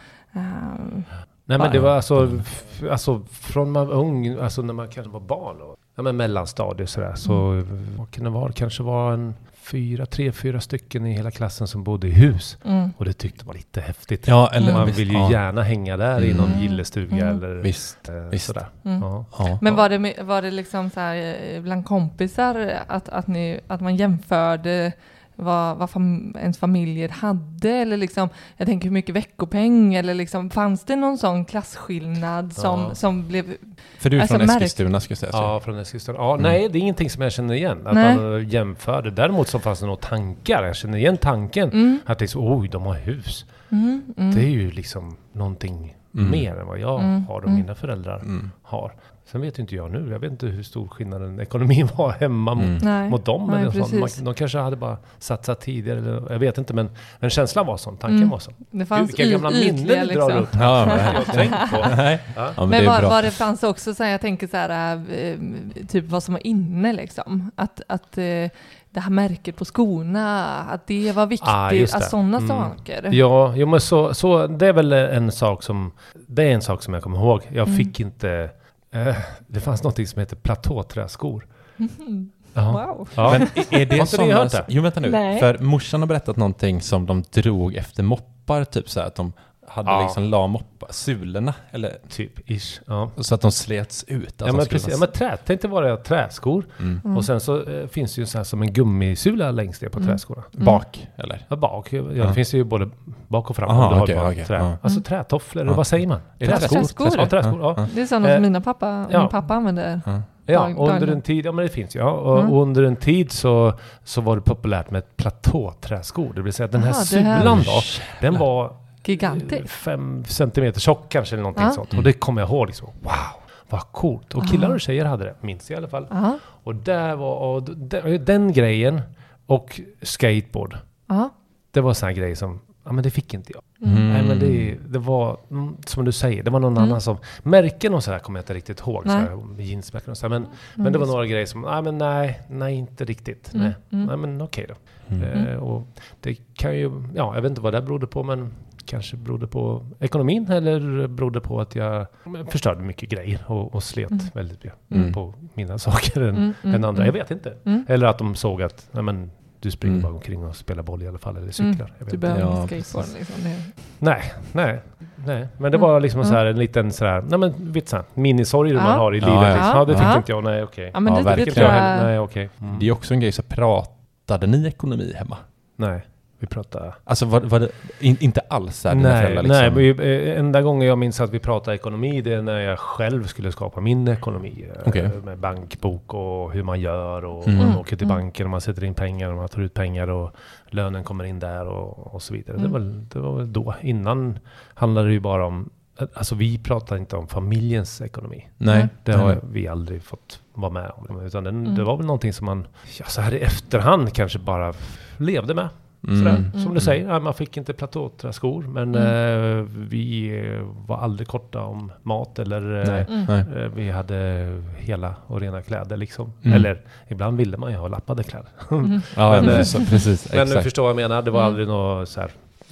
Nej men det var alltså, alltså från man var ung, alltså när man kanske var barn och ja, men mellanstadiet sådär, så Mm. vad kan det vara? Kanske var en fyra, tre, fyra stycken i hela klassen som bodde i hus. mm. Och det tyckte man lite häftigt. Ja, eller man visst, vill ju ja. gärna hänga där i någon Mm. gillestuga Mm. eller Visst, eh, visst. sådär. Mm. Ja. Ja. Men var det, var det liksom så här eh, bland kompisar att, att, ni, att man jämförde vad, vad fam, ens familjer hade? Eller liksom, jag tänker hur mycket veckopeng? Eller liksom, fanns det någon sån klasskillnad som, Ja. som blev... För du är Alltså, från Eskilstuna ska jag säga. så. Ja, från Eskilstuna. Ja, Mm. Nej, det är ingenting som jag känner igen. Att Nej. man jämförde. Däremot så fanns det nog tankar. Jag känner igen tanken. Mm, Att det är så, oj, de har hus. mm, mm. Det är ju liksom någonting Mm. mer än vad jag Mm, har och mm. mina föräldrar Mm. har. Sen vet ju inte jag nu. Jag vet inte hur stor skillnaden ekonomin var hemma mot, Mm. Nej. mot dem. Nej, eller sånt. Man, precis. de kanske hade bara satsat tidigare. Eller, jag vet inte, men, men känslan var sån. Tanken Mm. var sån. Det fanns vilka gamla minnen ytliga du drar liksom. upp. Ja, men. Ja. Ja, men, Men det bra. var det fanns också så här, jag tänker så här, eh, typ vad som var inne liksom. Att, att eh, det här märket på skorna, att det var viktigt, Ah, just att det. sådana Mm. saker. Ja, jo, men så, så det är väl en sak som, det är en sak som jag kommer ihåg. Jag Mm. fick inte, eh, det fanns något som heter platåträskor. Ja. Wow. Ja. Men är- det sådana... hört det? Jo, vänta nu. Nej. För morsan har berättat någonting som de drog efter moppar, typ så här att de hade Ja. liksom la moppar, sulorna, eller Typ, ish. Ja. så att de slets ut. Alltså, ja men precis, ja, vara- men trä, tänk dig vara träskor. mm. Mm. Och sen så eh, finns det ju så här som en gummisula längst ner på Mm. träskorna. Bak, eller? Ja, bak. Ja, Ja. det finns ju både bak och fram. Aha, du har okej, trä. ja. Alltså Mm. trätofflor, Ja. eller vad säger man? Träskor? Träskor? Ja, träskor. Ja. Ja. Det är sådana Eh, som mina pappa, ja. min pappa använder. Ja. Ja, Dag- under en tid, ja men det finns ju, ja. Och, Mm. och under en tid så, så var det populärt med platåträskor. Det vill säga att den här Aha, sulan då, den var eh, Gigantisk. fem centimeter tjock kanske eller någonting Ja. sånt. Och det kommer jag ihåg liksom, wow, vad coolt. Och killar Aha. och tjejer hade det, minns jag i alla fall. Ja, Och där var, och den, den grejen och skateboard, ja. det var sådana grejer som, ja men det fick inte jag. Mm. Nej men det, det var, mm, som du säger, det var någon Mm. annan som, märken och sådär kommer jag inte riktigt ihåg. Nej. Sådär, jeansmärken och sådär. Men, men det var några grejer som, nej men nej, nej inte riktigt. Mm, Nej, mm. nej men okej då. Mm. Eh, och det kan ju, ja jag vet inte vad det berodde på men kanske berodde på ekonomin eller berodde på att jag förstörde mycket grejer och, och slet Mm. väldigt mycket Mm. på mina saker än, Mm, mm, än andra. mm. Jag vet inte. Mm. Eller att de såg att, nej men du springer Mm. bara omkring och spelar boll i alla fall eller cyklar. Jag vet Du inte. behöver Ja, inte skateboard liksom. Nej, nej, nej. Men det Mm. var liksom så här Mm. en liten sådär, nej men vet så här, minisorger Ja. man har i Ja, livet. ja. liksom. Ja, det fick Ja. inte jag. Nej, okej. Ja, men Ja, det, det inte jag... heller. Nej. Mm. Det är också en grej, så pratade ni ekonomi hemma? Nej, vi pratar... Alltså var, var det in, inte alls dina Nej, föräldrar nej liksom? vi, eh, enda gången jag minns att vi pratade ekonomi det är när jag själv skulle skapa min ekonomi. eh, Okej. Med bankbok och hur man gör och Mm. man åker till Mm. banken och man sätter in pengar och man tar ut pengar och lönen kommer in där och, och så vidare. Mm. Det, var, det var väl då. Innan handlade det ju bara om, alltså vi pratar inte om familjens ekonomi. Nej. Det nej, har nej. vi aldrig fått vara med om. Utan den, Mm. det var väl någonting som man, ja, så här i efterhand kanske bara levde med. Mm. Sådär, Mm. som du säger, ja, man fick inte platåträskor men Mm. eh, vi eh, var aldrig korta om mat eller eh. Mm. Eh, vi hade hela och rena kläder liksom. Mm. Eller ibland ville man ju ha lappade kläder. Mm. Ja, Men, men, eh, så, precis. men du exakt. förstår vad jag menar, det var Mm. aldrig något så här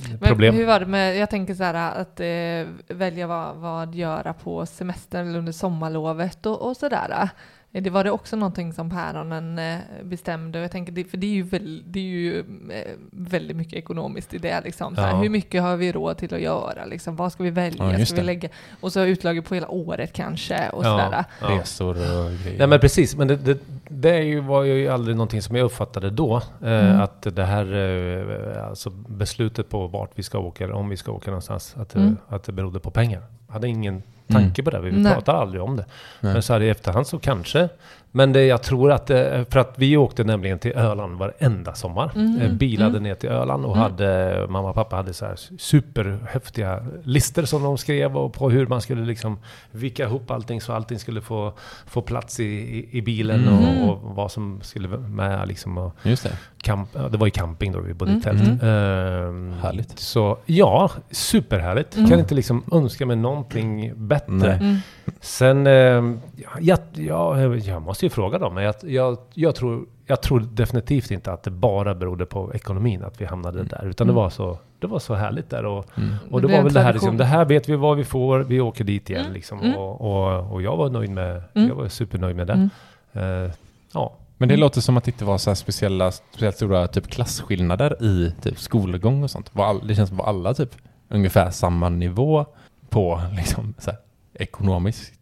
Men problem. hur var det med, jag tänker så här att eh, välja vad, vad göra på semestern eller under sommarlovet och, och sådär. Eh, Det var det också någonting som päronen eh, bestämde. Jag tänker, för det är ju, väl, det är ju eh, väldigt mycket ekonomiskt i det. Liksom. Så här, Ja. Hur mycket har vi råd till att göra? Liksom? Vad ska vi välja? Ja, ska vi lägga? Och så utlaget på hela året kanske. Och Ja. sådär. Ja. Resor och grejer. Nej men precis, men det, det, det är ju, var ju aldrig någonting som jag uppfattade då. Eh, Mm. Att det här eh, alltså beslutet på vart vi ska åka, eller om vi ska åka någonstans, att, det- Mm. att det berodde på pengar. Hade ingen tanke på det, vi pratar aldrig om det. Nej. Men så här i efterhand så kanske. Men det, jag tror att, det, för att vi åkte nämligen till Öland varenda sommar. Mm. Eh, Bilade Mm. ner till Öland och Mm. hade, mamma och pappa hade så här superhäftiga lister som de skrev och på hur man skulle liksom vicka ihop allting så allting skulle få, få plats i, i, i bilen Mm. och, och vad som skulle vara med liksom. Och Just det. camp, ja, det var ju camping då, vi bodde Mm. i tält. Mm. Ehm, Härligt. Så ja, superhärligt. Mm. Kan inte liksom önska mig någonting bättre. Mm. Sen, eh, jag, jag, jag måste ju fråga dem, men jag, jag, jag, tror, jag tror definitivt inte att det bara berodde på ekonomin att vi hamnade där, utan det Mm. var så, det var så härligt där. Och, Mm. och Det det var väl det här, liksom, det här vet vi vad vi får, vi åker dit igen Mm. liksom. Mm. Och, och, och jag var nöjd med, Mm. jag var supernöjd med det. Mm. Eh, ja. Men det Mm. låter som att det inte var så här speciella, speciellt stora typ klasskillnader i typ skolgång och sånt. Var all, det känns som att alla typ ungefär samma nivå på liksom så här, ekonomiskt eh,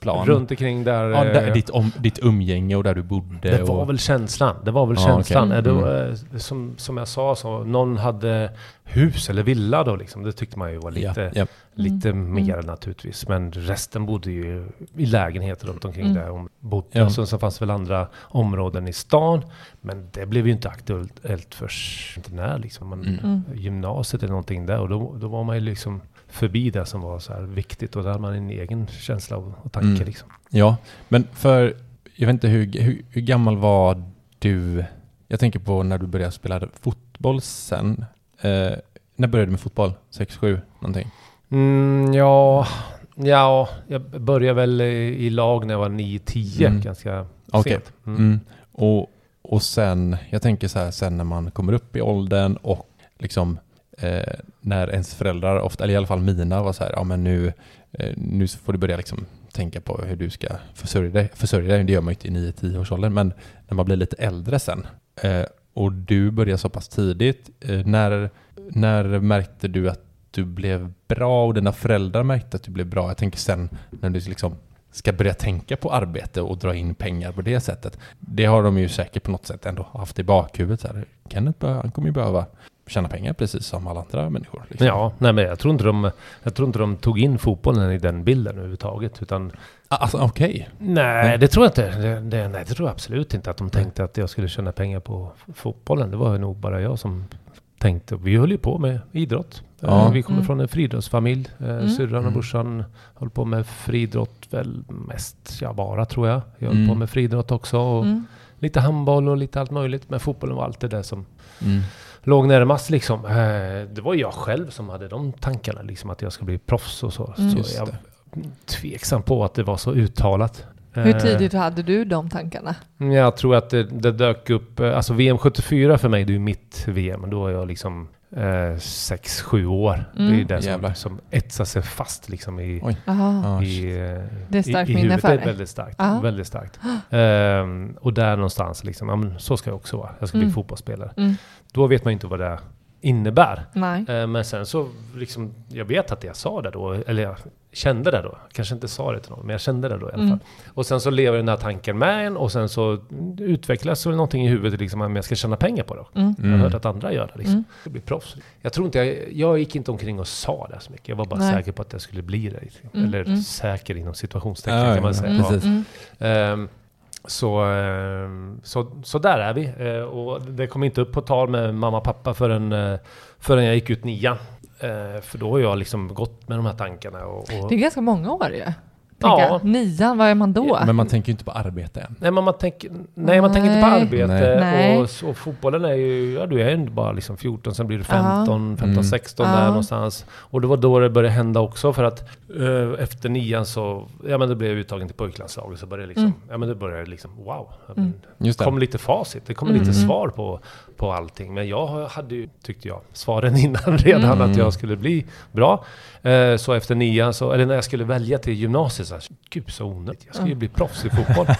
plan. Runt omkring där... ja, där, eh, ditt, om, ditt umgänge och där du bodde. Det var och, väl känslan. Det var väl Ja, känslan. okej. Eh, Det Mm. var, eh, som, som jag sa, så någon hade hus eller villa då liksom. Det tyckte man ju var lite, ja, ja. lite Mm. mer naturligtvis. Men resten bodde ju i lägenheter runt omkring Mm. där hon bodde. Ja. Sen så fanns väl andra områden i stan. Men det blev ju inte aktuellt för inte när liksom. Man, Mm. Mm. Gymnasiet eller någonting där. Och då, då var man ju liksom förbi det som var så här viktigt. Och där hade man en egen känsla och, och tanke Mm. liksom. Ja, men för, jag vet inte hur, hur, hur gammal var du? Jag tänker på när du började spela fotboll sen. Eh, när började du med fotboll? 6, 7 någonting? Mm, ja, ja, jag började väl i lag när jag var 9-10, Mm. ganska Okej. sent. Mm. Mm. Och, och sen, jag tänker så här, sen när man kommer upp i åldern och liksom eh, när ens föräldrar, ofta, eller i alla fall mina, var så här, ja men nu, eh, nu får du börja liksom tänka på hur du ska försörja dig. Försörja dig, det gör man ju inte i 9-10 års ålder, men när man blir lite äldre sen eh, och du börjar så pass tidigt, eh, när, när märkte du att du blev bra och dina föräldrar märkte att du blev bra? Jag tänker sen när du liksom ska börja tänka på arbete och dra in pengar på det sättet. Det har de ju säkert på något sätt ändå haft i bakhuvudet. Så här, Kenneth han kommer ju behöva tjäna pengar precis som alla andra människor. liksom. Ja, nej men jag tror, inte de, jag tror inte de tog in fotbollen i den bilden överhuvudtaget. Utan, Alltså okej. nej, det tror jag inte. Det, det, nej, det tror jag absolut inte. Att de tänkte att jag skulle tjäna pengar på fotbollen. Det var nog bara jag som tänkte. Vi höll ju på med idrott. Ja. Eh, Vi kommer Mm. från en friidrottsfamilj. Eh, Mm. Syrran och Mm. brorsan höll på med friidrott väl mest, ja bara tror jag. Jag höll Mm. på med friidrott också. Och Mm. Lite handboll och lite allt möjligt. Men fotbollen var alltid det som Mm. Låg närmast liksom. Eh, Det var jag själv som hade de tankarna liksom att jag ska bli proffs och så. Mm. Så jag tveksam på att det var så uttalat. Hur Eh, tidigt hade du de tankarna? Jag tror att det, det dök upp, eh, alltså VM 74 för mig, det är ju mitt VM. Då är jag liksom 6-7 år. Det är Mm. det som, Jävlar. som etsar sig fast liksom i. Ja, i, eh, Det är starkt i, i minne huvudet. för Det är dig. väldigt starkt. Ja. Väldigt starkt. Ehm, och där någonstans liksom, ja, men så ska jag också vara. Jag ska bli Mm. fotbollsspelare. Mm. Då vet man ju inte vad det innebär. Nej. Eh, Men sen så, liksom, jag vet att jag sa det då, eller jag kände det då. Kanske inte sa det till någon, men jag kände det då i alla Mm. fall. Och sen så lever den här tanken med en och sen så utvecklas väl någonting i huvudet liksom, om jag ska tjäna pengar på det. Mm. Jag har Mm. hört att andra gör det liksom. Mm. Jag blir proffs. Jag tror inte, jag, jag gick inte omkring och sa det så mycket. Jag var bara Nej. säker på att jag skulle bli det. Liksom. Mm, Eller mm. säker inom situationstecken Ja, kan man ja, säga. Mm. precis. Så, eh, så, så där är vi. Eh, och det kom inte upp på tal med mamma och pappa förrän, eh, förrän jag gick ut nian. För då har jag liksom gått med de här tankarna. Och, och, Det är ganska många år ju. Ja. Ja. Nian, vad är man då? Men man tänker ju inte på arbete än. Nej, men man tänker, nej, man tänker inte på Nej. arbete. Nej. Och, och fotbollen är ju, ja du är ju bara liksom 14, sen blir du 15, 15, Mm. 16 Ja. där någonstans. Och det var då det började hända också för att eh, efter nian så, ja men då blev jag uttagen till pojklandslaget så började det liksom, Mm. ja men då började det liksom, wow. Ja, Mm. Det kom lite facit, det kom Mm. lite Mm. svar på, på allting. Men jag hade ju, tyckte jag, svaren innan redan Mm. att jag skulle bli bra. Eh, så efter nian, så, eller när jag skulle välja till gymnasiet så här, gud så onödigt, jag ska ju bli proffs i fotboll.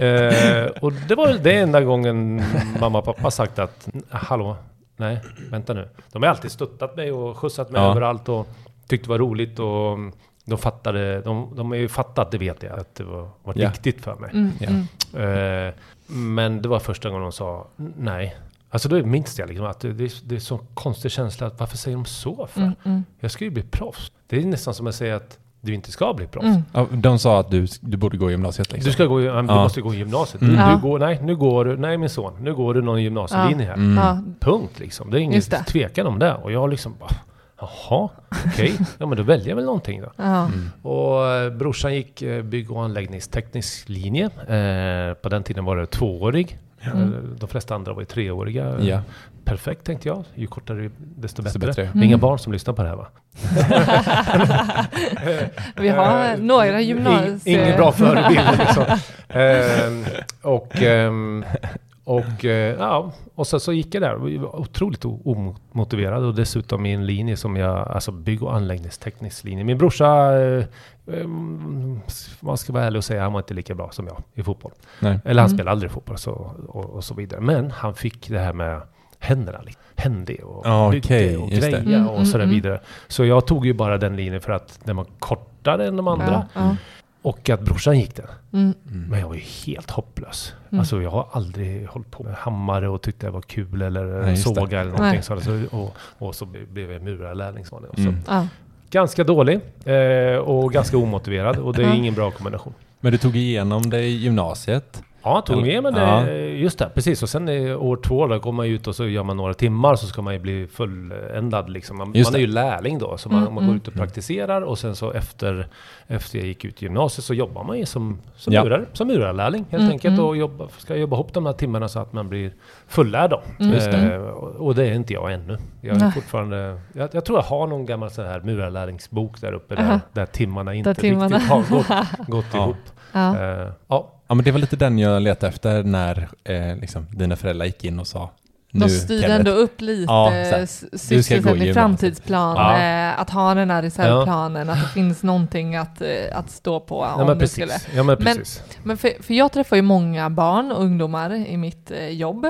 eh, och det var väl det enda gången mamma och pappa sagt att, hallå, nej, vänta nu. De har alltid stöttat mig och skjutsat mig Ja. överallt och tyckt det var roligt och de fattade, de, de har ju fattat, det vet jag, att det var, var Ja. viktigt för mig. Mm, Ja. mm. Eh, men det var första gången de sa nej. Alltså då minns jag liksom att det, det, är, det är så konstig känsla. Att varför säger de så för? Mm, mm, Jag ska ju bli proffs. Det är nästan som att säga att du inte ska bli proffs. mm. Ja, de sa att du, du borde gå i gymnasiet liksom. Du ska gå, du Ja. måste gå i gymnasiet. Mm. Du, du går, nej, nu går du, nej min son, nu går du någon gymnasielinje här. Mm. Punkt liksom. Det är ingen det. tvekan om det. Och jag liksom bara, jaha, okej, ja men då väljer jag väl någonting då. Mm. Och eh, brorsan gick eh, bygg och anläggningsteknisk linje. Eh, på den tiden var det tvåårig. Mm. De flesta andra var ju treåriga. Ja, Perfekt tänkte jag. Ju kortare desto bättre. desto bättre. Det är inga Mm. barn som lyssnar på det här va? Vi har några ing- gymnasie... Ingen bra förebild liksom. Ehm, och, ehm, och, eh, ja, och så, så gick jag där. Jag var otroligt omotiverad och dessutom i en linje som jag, alltså bygg och anläggningsteknisk linje. Min brorsa, eh, ehm, man ska vara ärlig och säga, han var inte lika bra som jag i fotboll. Nej. Eller han Mm. spelade aldrig fotboll så, och, och så vidare. Men han fick det här med händerna. Händig och byggde okej, och just det. greja Mm, och sådär mm, mm. vidare. Så jag tog ju bara den linjen för att den var kortare än de andra. Ja. Och att brorsan gick den. Mm. Mm. Men jag var ju helt hopplös. Mm. Alltså jag har aldrig hållit på med hammare och tyckte det var kul eller Nej, det. såga eller någonting Nej. sådant. Så, och, och så blev jag murarlärling. så. Mm. Ja. ganska dålig eh, och ganska omotiverad och det är ingen bra kombination. Men du tog igenom det i gymnasiet? Ja, tog med mig det. Ja. Just det, precis. Och sen i år två, då kommer man ut och så gör man några timmar så ska man ju bli fulländad liksom. Man, man är ju lärling då, så man, Mm, man går mm. ut och praktiserar och sen så efter, efter jag gick ut gymnasiet så jobbar man ju som, som, Ja. murare, som murarlärling helt Mm, enkelt mm. och jobba, ska jobba ihop de här timmarna så att man blir fullärd då. Mm, just det. Eh, och det är inte jag ännu. Jag är fortfarande, jag, jag tror jag har någon gammal sån här murarlärlingsbok där uppe där, där timmarna inte timmarna. riktigt har gått, gått ihop. Ja. Eh, ja, Ja, men det var lite den jag letade efter när eh, liksom, dina föräldrar gick in och sa De styrde ändå upp lite Ja, sysselsättning, framtidsplan, Ja. eh, att ha den här reservplanen, att det finns någonting att, eh, att stå på ja om men det skulle. precis. Ja, men Men- precis. Men för, för jag träffar ju många barn och ungdomar i mitt eh, jobb.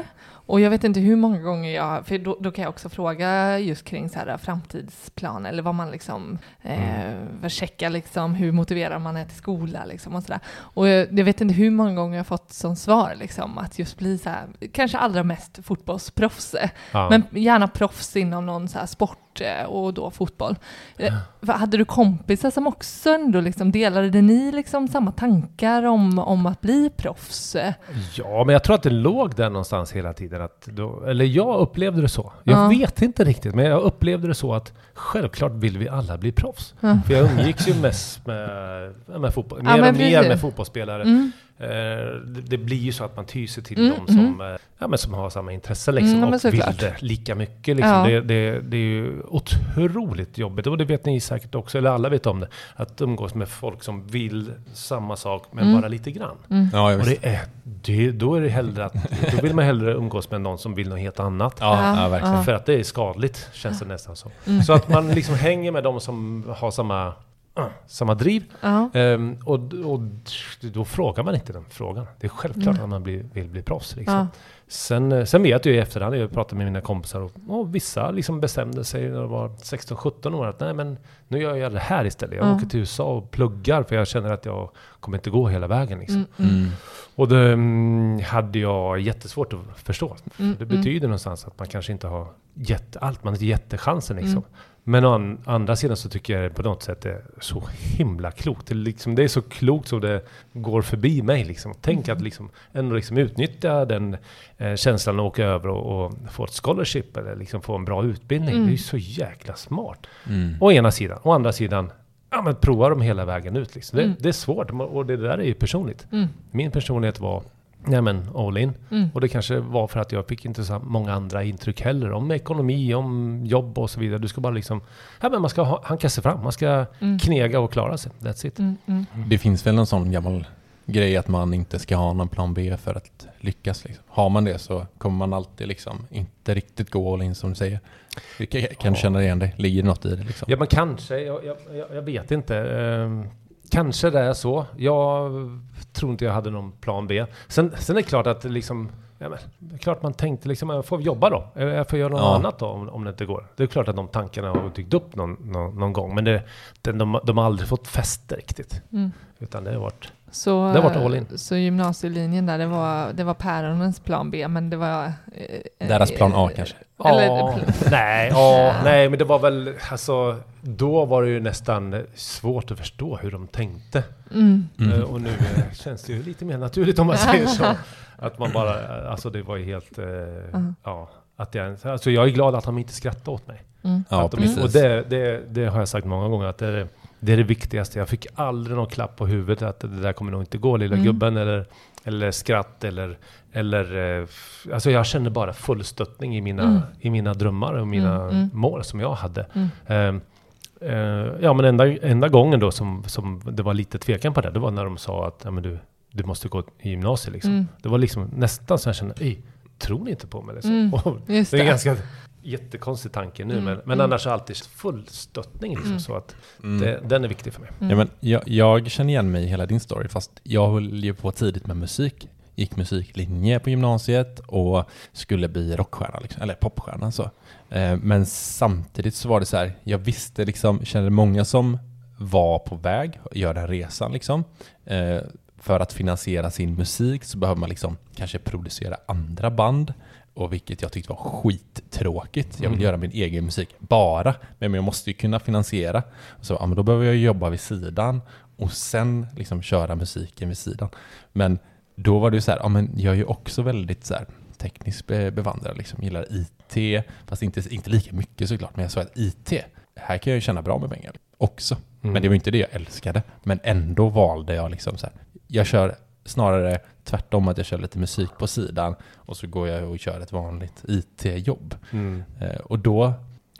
Och jag vet inte hur många gånger jag, för då, då kan jag också fråga just kring så här framtidsplan eller vad man liksom, eh, för checka liksom hur motiverad man är till skola liksom och sådär. Och jag, jag vet inte hur många gånger jag har fått som svar liksom att just bli så här, kanske allra mest fotbollsproffs. Ja. Men gärna proffs inom någon så här sport eh, och då fotboll. Eh, vad- Hade du kompisar som också ändå liksom delade ni liksom samma tankar om, om att bli proffs? Ja, men jag tror att det låg där någonstans hela tiden. Att då, eller jag upplevde det så. Jag Ja. vet inte riktigt, men jag upplevde det så att självklart vill vi alla bli proffs. Ja. För jag umgicks ju mest med, med fotboll, Ja, mer och mer med fotbollsspelare. Mm. Eh, det, blir ju så att man tyser till Mm, de som, eh, ja, men som har samma intresse liksom, Mm, ja, och vill det lika mycket. Liksom. Ja. Det, det, det är ju otroligt jobbigt, och det vet ni säkert också, eller alla vet om det, att umgås med folk som vill samma sak, men Mm. bara lite grann. Ja, jag Och det är, det, då är det hellre att, då vill man hellre umgås med någon som vill något helt annat. Ja, Ja, ja, verkligen. ja. För att det är skadligt, känns det nästan som. Mm. Så att man liksom hänger med de som har samma, samma driv. Ja. Ehm, och, och då frågar man inte den frågan. Det är självklart Mm. att man blir, vill bli proffs. Liksom. Ja. Sen, eh, sen vet jag i efterhand, jag pratar med mina kompisar och, och vissa liksom bestämde sig när de var 16-17 år att nej men nu gör jag det här istället. Jag Ja. åker till USA och pluggar för jag känner att jag kommer inte gå hela vägen. Liksom. Mm, mm, Mm. Och det mm, hade jag jättesvårt att förstå. mm, Det mm. betyder någonstans att man kanske inte har gett allt, man har inte gett chansen liksom. Mm. Men å an- andra sidan så tycker jag det på något sätt är så himla klokt. Det är, liksom, det är så klokt så det går förbi mig liksom. Tänk Mm. att liksom ändå liksom utnyttja den eh, känslan och åka över och, och få ett scholarship eller liksom få en bra utbildning. Mm. Det är ju så jäkla smart. Mm. Å ena sidan. Å andra sidan, ja men prova dem hela vägen ut liksom. Det, Mm. det är svårt och det där är ju personligt. Mm, Min personlighet var, nej men all in. mm. Och det kanske var för att jag fick inte så många andra intryck heller om ekonomi, om jobb och så vidare. Du ska bara liksom, ja men man ska ha, hanka sig fram, man ska Mm. knega och klara sig. That's it. Mm, mm. Det finns väl någon sån gammal grej att man inte ska ha någon plan B för att lyckas. Liksom. Har man det så kommer man alltid liksom inte riktigt gå all in som du säger. Kan, kan du Ja. känna igen dig? Ligger något i det liksom? Ja men kanske, jag, jag, jag- jag vet inte. Kanske det är så. Jag tror inte jag hade någon plan B. Sen, sen är det klart att det liksom, ja, men, det är klart man tänkte liksom, jag får jobba då. Jag får göra något Ja. annat då om, om det inte går. Det är klart att de tankarna har dykt upp någon, någon, någon gång. Men det, det, de, de har aldrig fått fäste riktigt. Mm. Utan det har varit... Så, Det har varit all in. så gymnasielinjen där, det var, det var päronens plan B, men det var... eh, Deras plan A eh, kanske. Eller, ja, nej, ja, nej, men det var väl, alltså, då var det ju nästan svårt att förstå hur de tänkte. mm, Mm. Eh, Och nu eh, känns det ju lite mer naturligt om man säger så. Att man bara, alltså det var ju helt, eh, ja. Att jag, alltså jag är glad att de inte skrattade åt mig. mm. Ja, de, och det, det, det har jag sagt många gånger, att det är, det är det viktigaste. Jag fick aldrig någon klapp på huvudet att det där kommer nog inte gå, lilla Mm. gubben, eller, eller skratt, eller, eller... eh, Alltså jag kände bara full stöttning i mina, Mm. i mina drömmar och mina Mm, mm. mål som jag hade. Ehm, eh, ja, men enda, enda gången då som, som det var lite tvekan på det, det var när de sa att ja, men du, du måste gå i gymnasiet. Liksom. Mm. Det var liksom nästan så jag kände, tror ni inte på mig? Liksom. Det är ganska jättekonstig tanke nu, Mm, men, men mm. annars är alltid full stöttning. Liksom, Mm. så att Mm. det, den är viktig för mig. Mm. Ja, men jag, jag känner igen mig i hela din story, fast jag höll ju på tidigt med musik. Gick musiklinje på gymnasiet och skulle bli rockstjärna, liksom, eller popstjärna. Så. Eh, men samtidigt så var det så här, jag visste liksom, kände många som var på väg att göra den resan liksom. Eh, för att finansiera sin musik så behöver man liksom kanske producera andra band. Och vilket jag tyckte var skittråkigt. Jag vill Mm. göra min egen musik bara, men jag måste ju kunna finansiera. Så ja, men då behöver jag jobba vid sidan och sen liksom köra musiken vid sidan. Men då var det ju så här, ja men jag är ju också väldigt så här tekniskt be- bevandrad, liksom gillar IT, fast inte, inte lika mycket såklart, men jag sa att IT, här kan jag ju tjäna bra med pengar också. Mm. Men det var inte det jag älskade. Men ändå valde jag liksom så här, jag kör snarare tvärtom att jag kör lite musik på sidan och så går jag och kör ett vanligt IT-jobb. Mm. Eh, och då,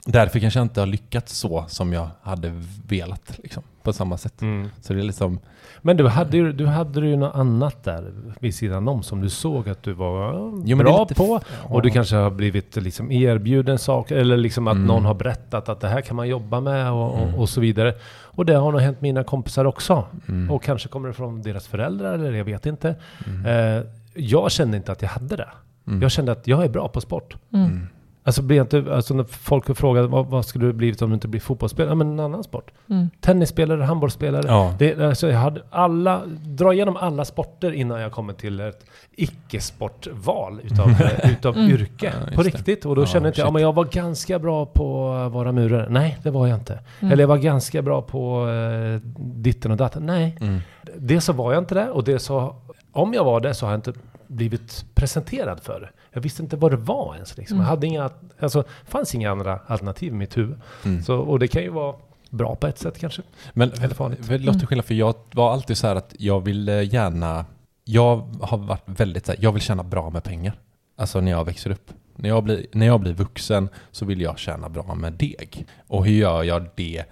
därför kanske jag inte har lyckats så som jag hade velat liksom, på samma sätt. Mm. Så det är liksom, Men du hade, ju, du hade ju något annat där vid sidan om som du såg att du var Jo, det är bra på. Och du kanske har blivit liksom erbjuden saker eller liksom att Mm. någon har berättat att det här kan man jobba med och, Mm. och, och så vidare. Och det har nog hänt mina kompisar också. mm, Och kanske kommer det från deras föräldrar eller jag vet inte. mm, Eh, jag kände inte att jag hade det. mm, Jag kände att jag är bra på sport. Alltså, blir jag inte, alltså när folk frågar vad, vad skulle du blivit om du inte blir fotbollsspelare? Ja, men en annan sport. Mm. Tennisspelare, handbollsspelare. ja, Det, alltså jag hade alla, dra igenom alla sporter innan jag kommer till ett icke-sportval utav, eh, utav Mm. yrke. Ja, på riktigt. Och då Ja, kände inte jag, ja, men jag var ganska bra på att vara murare. Nej, det var jag inte. Mm. Eller jag var ganska bra på uh, ditten och datten. Nej, mm, det så var jag inte det. Och det så, om jag var det så har jag inte blivit presenterad för det. Jag visste inte vad det var ens. Liksom. Mm. Jag hade inga, alltså, fanns inga andra alternativ i mitt huvud. mm. Så, och det kan ju vara bra på ett sätt kanske. Men Eller farligt. för, låter skillnad, för jag var alltid så här att jag ville gärna, jag har varit väldigt så här, jag vill tjäna bra med pengar. Alltså när jag växer upp. När jag, blir, när jag blir vuxen så vill jag tjäna bra med deg. Och hur gör jag det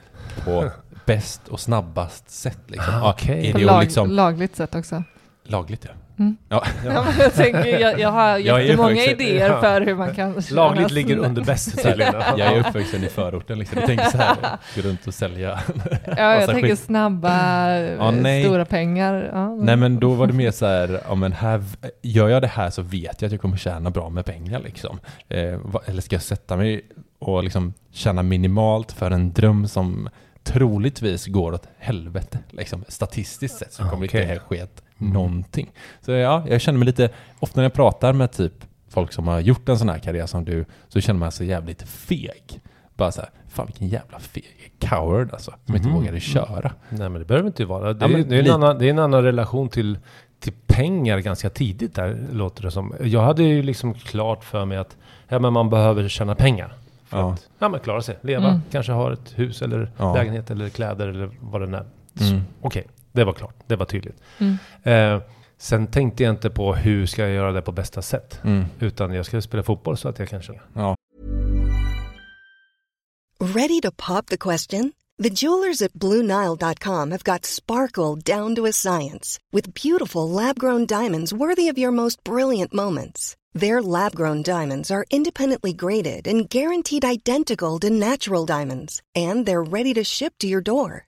på bäst och snabbast sätt? Liksom? Ah, Ja, okej. Är det lag, liksom, lagligt sätt också. lagligt ja. Mm. Ja. Ja. jag, tänker, jag, jag har Jag jättemånga uppvuxen- idéer ja. för hur man kan Lagligt ligger under bäst jag är uppvuxen i förorten liksom. Jag tänker så här, gå runt och sälja. Ja, jag tänker skit. snabba, Ja, eh, nej. stora pengar. Ja. Nej men då var det mer så här, ja men här, gör jag det här så vet jag att jag kommer tjäna bra med pengar liksom. Eh, va- eller ska jag sätta mig och liksom tjäna minimalt för en dröm som troligtvis går åt helvete. Liksom, statistiskt sett så kommer inte det ske ett Mm. någonting. Så ja, jag känner mig lite, ofta när jag pratar med typ folk som har gjort en sån här karriär som du, så känner man sig jävligt feg. Bara så här, fan vilken jävla feg coward alltså, som inte Mhm. vågade köra. Nej men det behöver inte vara. Det, Ja, är, men det, är en annan, det är en annan relation till, till pengar ganska tidigt där, låter det som. Jag hade ju liksom klart för mig att ja, men man behöver tjäna pengar. För Ja. att ja, men klara sig, leva, Mm. kanske ha ett hus eller Ja. lägenhet eller kläder eller vad det nu är. Mm. Okej, det var klart. Det var tydligt. Mm. Eh, sen tänkte jag inte på hur ska jag göra det på bästa sätt. Mm. Utan jag ska spela fotboll så att jag kanske... Ja. Ready to pop the question? The jewelers at BlueNile.com have got sparkle down to a science with beautiful lab grown diamonds worthy of your most brilliant moments. Their lab grown diamonds are independently graded and guaranteed identical to natural diamonds, and they're ready to ship to your door.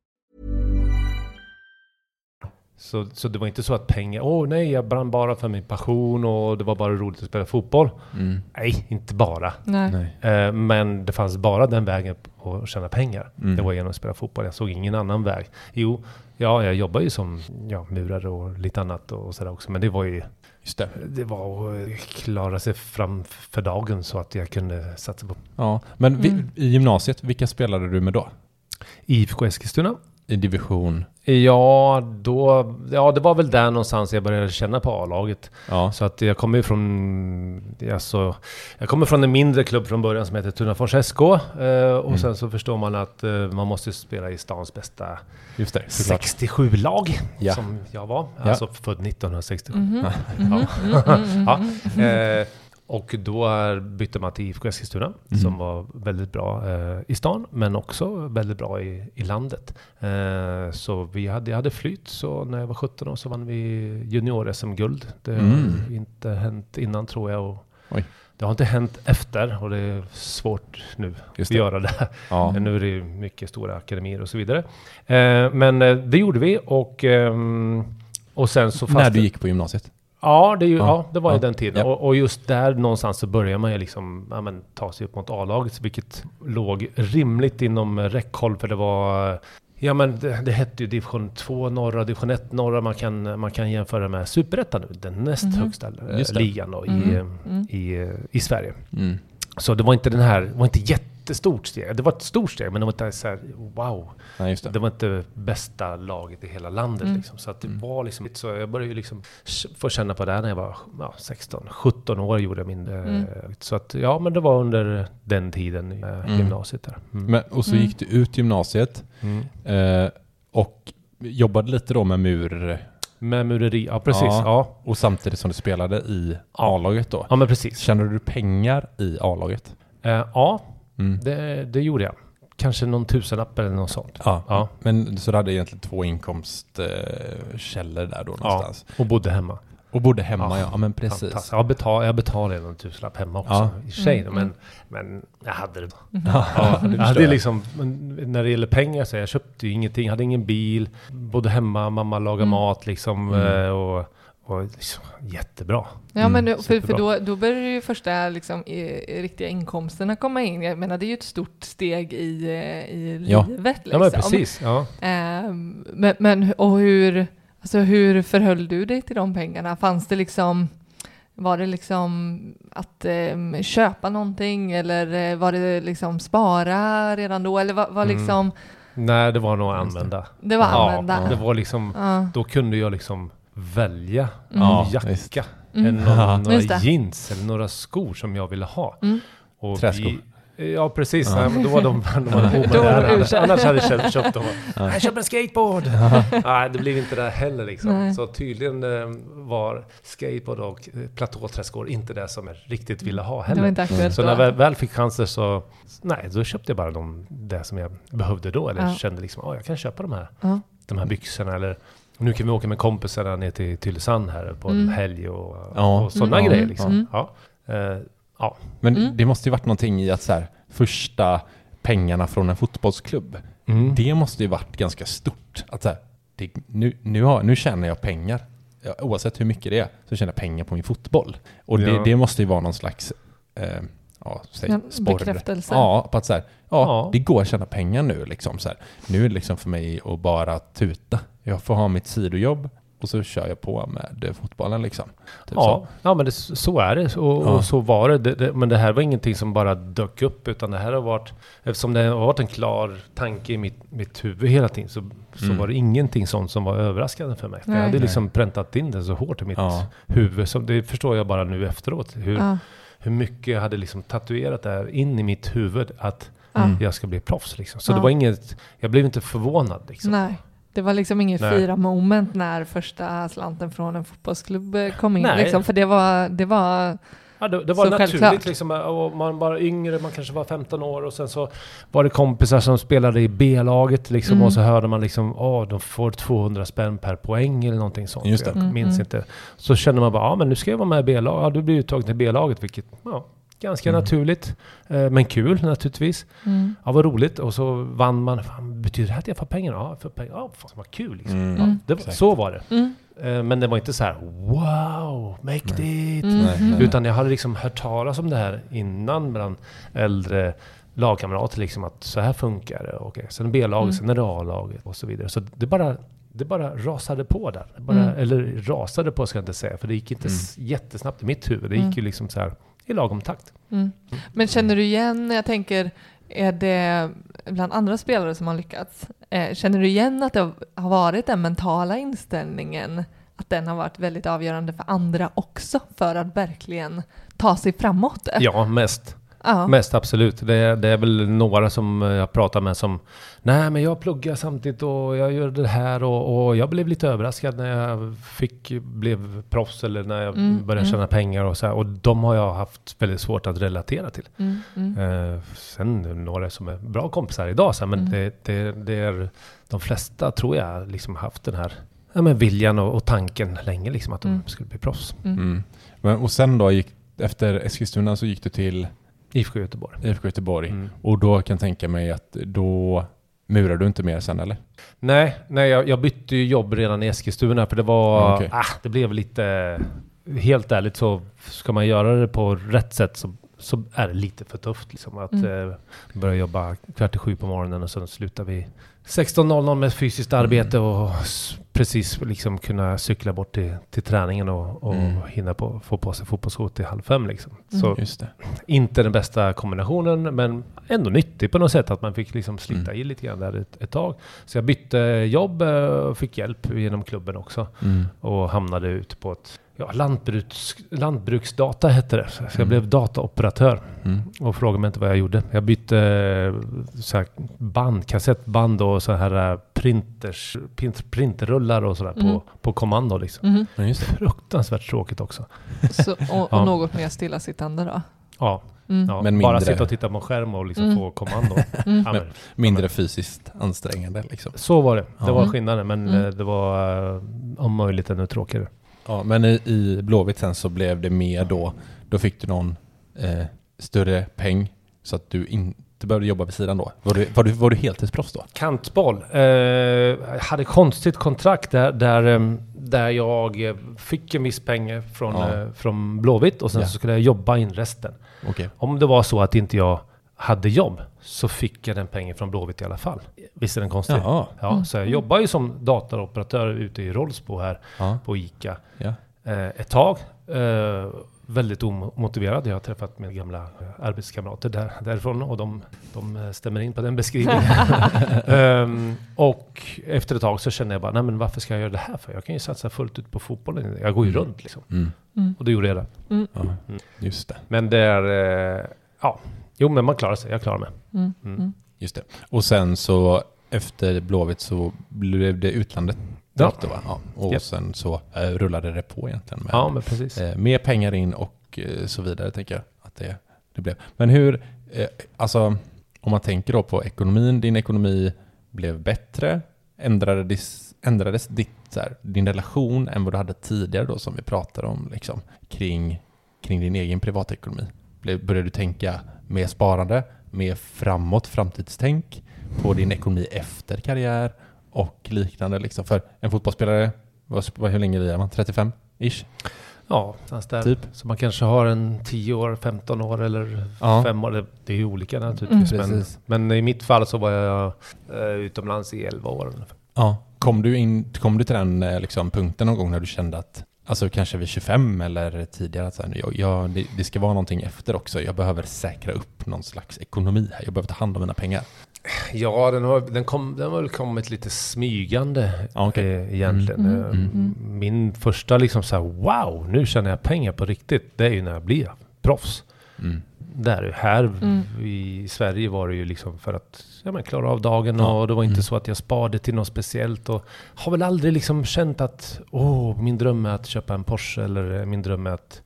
Så, så det var inte så att pengar, åh nej, jag brann bara för min passion och det var bara roligt att spela fotboll. Nej, inte bara. Nej. Nej. Eh, men det fanns bara den vägen att tjäna pengar. Mm. Det var genom att spela fotboll. Jag såg ingen annan väg. Jo, ja, jag jobbar ju som ja, murare och lite annat och sådär också. Men det var ju, Just det. det var att klara sig fram för dagen så att jag kunde satsa på Ja. Men vi, Mm. i gymnasiet, vilka spelade du med då? IFK Eskilstuna. I division? Ja, då, ja, det var väl där någonstans jag började känna på A-laget. Ja. Så att jag kommer ju från, alltså, jag kommer från en mindre klubb från början som heter Tunafors SK. Eh, och Mm. sen så förstår man att eh, man måste spela i stans bästa Just det, såklart. 67-lag. Ja. Som jag var. Ja. Alltså född 1967. Mhm. Ja. Mhm. ja. Eh, och då är- bytte man till IFK Eskilstuna som var väldigt bra eh, i stan men också väldigt bra i, i landet. Eh, så vi hade, jag hade flyt så när jag var 17 år så vann vi junior-SM-guld. Det har Mm. inte hänt innan tror jag. Och Oj. det har inte hänt efter och det är svårt nu att det. göra det. Ja. Nu är det mycket stora akademier och så vidare. Eh, men eh, det gjorde vi och, ehm, och sen så... När du gick på gymnasiet? Ja, det, är ju, Ja. ja. det var Ja. i den tiden. Ja. Och, och just där någonstans så börjar man ju liksom ja, men, ta sig upp mot A-laget, vilket låg rimligt inom räckhåll för det var Ja men det, det hette ju division 2 norra, division 1 norra. Man kan, man kan jämföra med superettan nu, den näst Mhm. högsta ligan då, i, Mm. eh, Mm. i, eh, i Sverige. Mm. Så det var inte den här, var inte jättestort steg. Det var ett stort steg men det var inte så här, wow. Nej, just det. Det var inte bästa laget i hela landet Mm. liksom. Så att det Mm. var liksom så. Jag började ju liksom få känna på det här när jag var ja, 16, 17 år gjorde jag min... eh, Mm. Så att ja, men det var under den tiden i eh, Mm. gymnasiet där. Mm. Men, och så Mm. gick du ut gymnasiet Mm. eh, och jobbade lite då med mur Med mureri, ja precis. Ja. Ja, och samtidigt som du spelade i Ja. A-laget då. ja men precis. Kände du pengar i A-laget? Eh, ja, Mm. det, det gjorde jag. Kanske någon tusenlapp eller något sånt. Ja. Ja, Men så du hade egentligen två inkomstkällor där då någonstans? och bodde hemma. Och bodde hemma Ja. ja, ja men precis. Jag, betal, jag betalade någon tusenlapp hemma också Ja. i och för sig. Mm, Men, mm. men jag hade det. Ja, Ja, det jag hade jag. liksom, när det gäller pengar så jag köpte ju ingenting, hade ingen bil, bodde hemma, mamma lagade Mm. mat liksom Mm. eh, och, och liksom, jättebra. Ja, Mm, men nu, för, för då, då börjar ju första liksom, i, i riktiga inkomsterna komma in. Jag menar, det är ju ett stort steg i, eh, i Ja. livet. Liksom. Ja men precis. Ja. Ehm, men, men och hur, alltså, hur förhöll du dig till de pengarna? Fanns det liksom, var det liksom att ehm, köpa någonting eller eh, var det liksom spara redan då? Eller var, var Mm. liksom, Nej, det var nog att använda. det var Ja, använda? det var liksom, Ja. då kunde jag liksom välja Mm. Ja, en jacka, Mm. några, Ja. några jeans eller några skor som jag ville ha. Mm. Och Träskor. vi- Ja precis, Ja. ja. men då var de, de var du Annars, hade jag köpt, köpt dem. Ja. Jag köper en skateboard! Nej, det blev inte det heller liksom. Nej. Så tydligen eh, var skateboard och eh, platåträskor inte det som jag riktigt ville ha Det var heller. inte aktuellt Så när jag väl, fick chanser så, nej, då köpte jag bara de, det som jag behövde då. Eller Ja. kände liksom, oh, jag kan köpa de här, Ja. de här byxorna. Eller nu kan vi åka med kompisarna ner till Tylösand här på en Mm. helg och, Ja. och sådana Mm. grejer. Ja. Liksom. Mm. Ja. Eh, ja. Men Mm. det måste ju varit någonting i att så här, första pengarna från en fotbollsklubb, Mm. det måste ju varit ganska stort. Att så här, det, nu, nu, har, nu tjänar jag pengar. Ja, oavsett hur mycket det är så tjänar jag pengar på min fotboll. Och det, Ja. det måste ju vara någon slags eh, ja, säg, sporr. bekräftelse. Ja, på att så här, ja, Ja. det går att tjäna pengar nu liksom. Så här. Nu är det liksom för mig att bara tuta. Jag får ha mitt sidojobb och så kör jag på med fotbollen liksom. Typ Ja, så. ja men det, så är det och, Ja. och så var det. Det, det. Men det här var ingenting som bara dök upp utan det här har varit, eftersom det har varit en klar tanke i mitt, mitt huvud hela tiden så, så Mm. var det ingenting sånt som var överraskande för mig. För jag Nej. hade Nej. liksom präntat in det så hårt i mitt Ja. huvud. Så det förstår jag bara nu efteråt. Hur, Ja. hur mycket jag hade liksom tatuerat det här in i mitt huvud att. Mm. jag ska bli proffs. Liksom. Så Ja. det var inget, jag blev inte förvånad. Liksom. Nej. Det var liksom inget fira moment när första slanten från en fotbollsklubb kom in. Nej. Liksom, för det var, det var Ja, det, det var Så naturligt självklart. liksom. Och man var yngre, man kanske var 15 år och sen så var det kompisar som spelade i B-laget liksom Mm. och så hörde man liksom, åh, de får 200 spänn per poäng eller någonting sånt. Just det. Jag Mm, minns mm. inte. Så kände man bara, ja men nu ska jag vara med i B-laget. Ja, du blir uttagen till B-laget, vilket, ja, ganska Mm. naturligt. Eh, men kul naturligtvis. mm. Ja, vad roligt. Och så vann man. Fan, betyder det här att jag får pengar? Ja, för pengar. Ja, fan vad kul liksom. Mm. Ja, det var, så var det. Mm. Eh, men det var inte så här, wow, mäktigt. Mm. Utan jag hade liksom hört talas om det här innan bland äldre lagkamrater, liksom att så här funkar det. Och sen B-laget, Mm. sen är det A-laget och så vidare. Så det bara, det bara rasade på där. Bara, Mm. Eller rasade på ska jag inte säga, för det gick inte Mm. jättesnabbt i mitt huvud. Det Mm. gick ju liksom så här i lagom takt. Mm. Men känner du igen, jag tänker, är det bland andra spelare som har lyckats, eh, känner du igen att det har varit den mentala inställningen, att den har varit väldigt avgörande för andra också, för att verkligen ta sig framåt? Ja, mest. Ja. Mest absolut. Det är, det är väl några som jag pratar med som Nej men jag pluggar samtidigt och jag gör det här och, och jag blev lite överraskad när jag fick, blev proffs eller när jag Mm, började mm. tjäna pengar och så här. Och de har jag haft väldigt svårt att relatera till. Mm, mm. Eh, sen några som är bra kompisar idag så här, men Mm. det, det, det är de flesta tror jag liksom haft den här ja, men viljan och, och tanken länge liksom att de skulle bli proffs. Mm. Mm. Men, och sen då, gick, efter Eskilstuna så gick du till IFK Göteborg. IFK Göteborg. Mm. Och då kan jag tänka mig att då murar du inte mer sen eller? Nej, nej jag, jag bytte ju jobb redan i Eskilstuna för det var, Ja, okej. ah, det blev lite, helt ärligt så ska man göra det på rätt sätt så, så är det lite för tufft liksom att Mm. eh, börja jobba kvart i sju på morgonen och sen slutar vi 16.00 med fysiskt arbete och s- precis liksom kunna cykla bort till, till träningen och, och Mm. hinna på, få på sig fotbollsskor till halv fem liksom. Mm. Så Just det. inte den bästa kombinationen, men ändå nyttig på något sätt att man fick liksom slita Mm. i lite grann där ett, ett tag. Så jag bytte jobb eh, och fick hjälp genom klubben också Mm. och hamnade ut på ett ja, lantbruks, lantbruksdata hette det. Så jag Mm. blev dataoperatör Mm. och frågade mig inte vad jag gjorde. Jag bytte eh, så här band, kassettband och så här eh, printers, print, printerrullar och sådär Mm. på, på kommando liksom. Mhm. Ja, just det. Fruktansvärt tråkigt också. Så, och, och Ja. något mer stillasittande då? Ja, Mm. ja. Men bara sitta och titta på en skärm och liksom Mm. få kommando. Mm. Ja, men, Mindre fysiskt ansträngande liksom. Så var det. Det Ja. var skillnaden, men Mm. eh, det var om möjligt ännu tråkigare. Ja, men i, i Blåvitt sen så blev det mer då, då fick du någon eh, större peng så att du inte behövde jobba vid sidan då. Var du, var du, var du heltidsproffs då? Kantboll. Eh, jag hade konstigt kontrakt där, där, eh, där jag fick en viss pengar från, Ja. eh, från Blåvitt och sen Ja. så skulle jag jobba in resten. Okej. Om det var så att inte jag hade jobb så fick jag den pengen från Blåvitt i alla fall. Visst är den konstig? Jaha. Ja, Mm. så jag jobbar ju som dataoperatör ute i Rollsbo här Ja. på ICA. Ja. eh, ett tag. Eh, väldigt omotiverad. Jag har träffat mina gamla eh, arbetskamrater där, därifrån och de, de stämmer in på den beskrivningen. Ehm, och efter ett tag så kände jag bara, nej men varför ska jag göra det här för? Jag kan ju satsa fullt ut på fotbollen. Jag går ju Mm. runt liksom. Mm. Mm. Och då gjorde jag det. Mm. Ja, just det. Men det är, eh, ja, jo men man klarar sig. Jag klarar mig. Mm. Mm. Mm. Just det. Och sen så efter Blåvitt så blev det utlandet. Ja. Då, ja. Och Japp. sen så eh, rullade det på egentligen med Ja, men precis. eh, mer pengar in och eh, så vidare tänker jag att det, det blev. Men hur, eh, alltså om man tänker då på ekonomin, din ekonomi blev bättre, ändrades, ändrades ditt, så här, din relation än vad du hade tidigare då som vi pratade om liksom, kring, kring din egen privatekonomi? Blev, började du tänka mer sparande, mer framåt, framtidstänk på din ekonomi efter karriär och liknande liksom? För en fotbollsspelare, hur länge är man? 35-ish? Ja, där. Typ. Så man kanske har en 10 år, 15 år eller Ja. 5 år. Det- är ju olika naturligtvis. Mm. Men, men i mitt fall så var jag eh, utomlands i 11 år. ungefär. Ja, Kom du, in, kom du till den eh, liksom, punkten någon gång när du kände att, alltså kanske vid 25 eller tidigare, så här, jag, jag, det, det ska vara någonting efter också. Jag behöver säkra upp någon slags ekonomi här. Jag behöver ta hand om mina pengar. Ja, den har, den, kom, den har väl kommit lite smygande okej. eh, egentligen. Mm, Eh, mm. Min första liksom så här, wow, nu tjänar jag pengar på riktigt. Det är ju när jag blir proffs. Mm. Där, här Mm. i Sverige var det ju liksom för att ja, men klara av dagen Ja. och det var inte Mm. så att jag sparade till något speciellt. Och har väl aldrig liksom känt att åh, min dröm är att köpa en Porsche eller eh, min dröm är att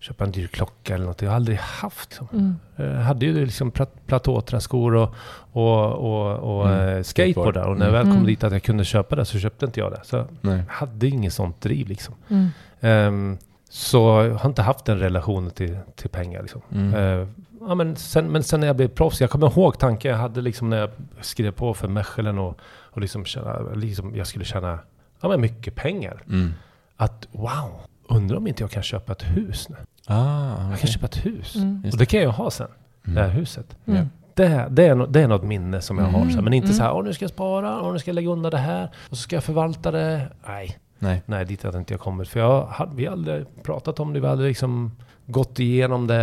köpa en dyr klocka eller något. Jag har aldrig haft. Liksom. Mm. Jag hade ju liksom plat- platåträskor och, och, och, och Mm, eh, skateboard där. Och när jag väl kom Mm. dit att jag kunde köpa det så köpte inte jag det. Så jag Nej. hade inget sånt driv liksom. Mm. Så jag har inte haft den relationen till, till pengar liksom. Mm. Eh, ja, men, sen, men sen när jag blev proffs, jag kommer ihåg tanken jag hade liksom när jag skrev på för Mechelen och, och liksom, tjäna, liksom jag skulle tjäna ja, men mycket pengar. Mm. Att wow, undrar om inte jag kan köpa ett hus nu. Ah, Jag kan köpa ett hus. Mm. Och det kan jag ha sen, Mm. det här huset. Mm. Det, det, är, det är något minne som jag har. Mm. Så men inte Mm. så här, nu ska jag spara, och nu ska jag lägga undan det här. Och så ska jag förvalta det. Nej, Nej. nej dit hade inte jag kommit. För jag, hade- vi har aldrig pratat om det. Vi hade liksom gått igenom det.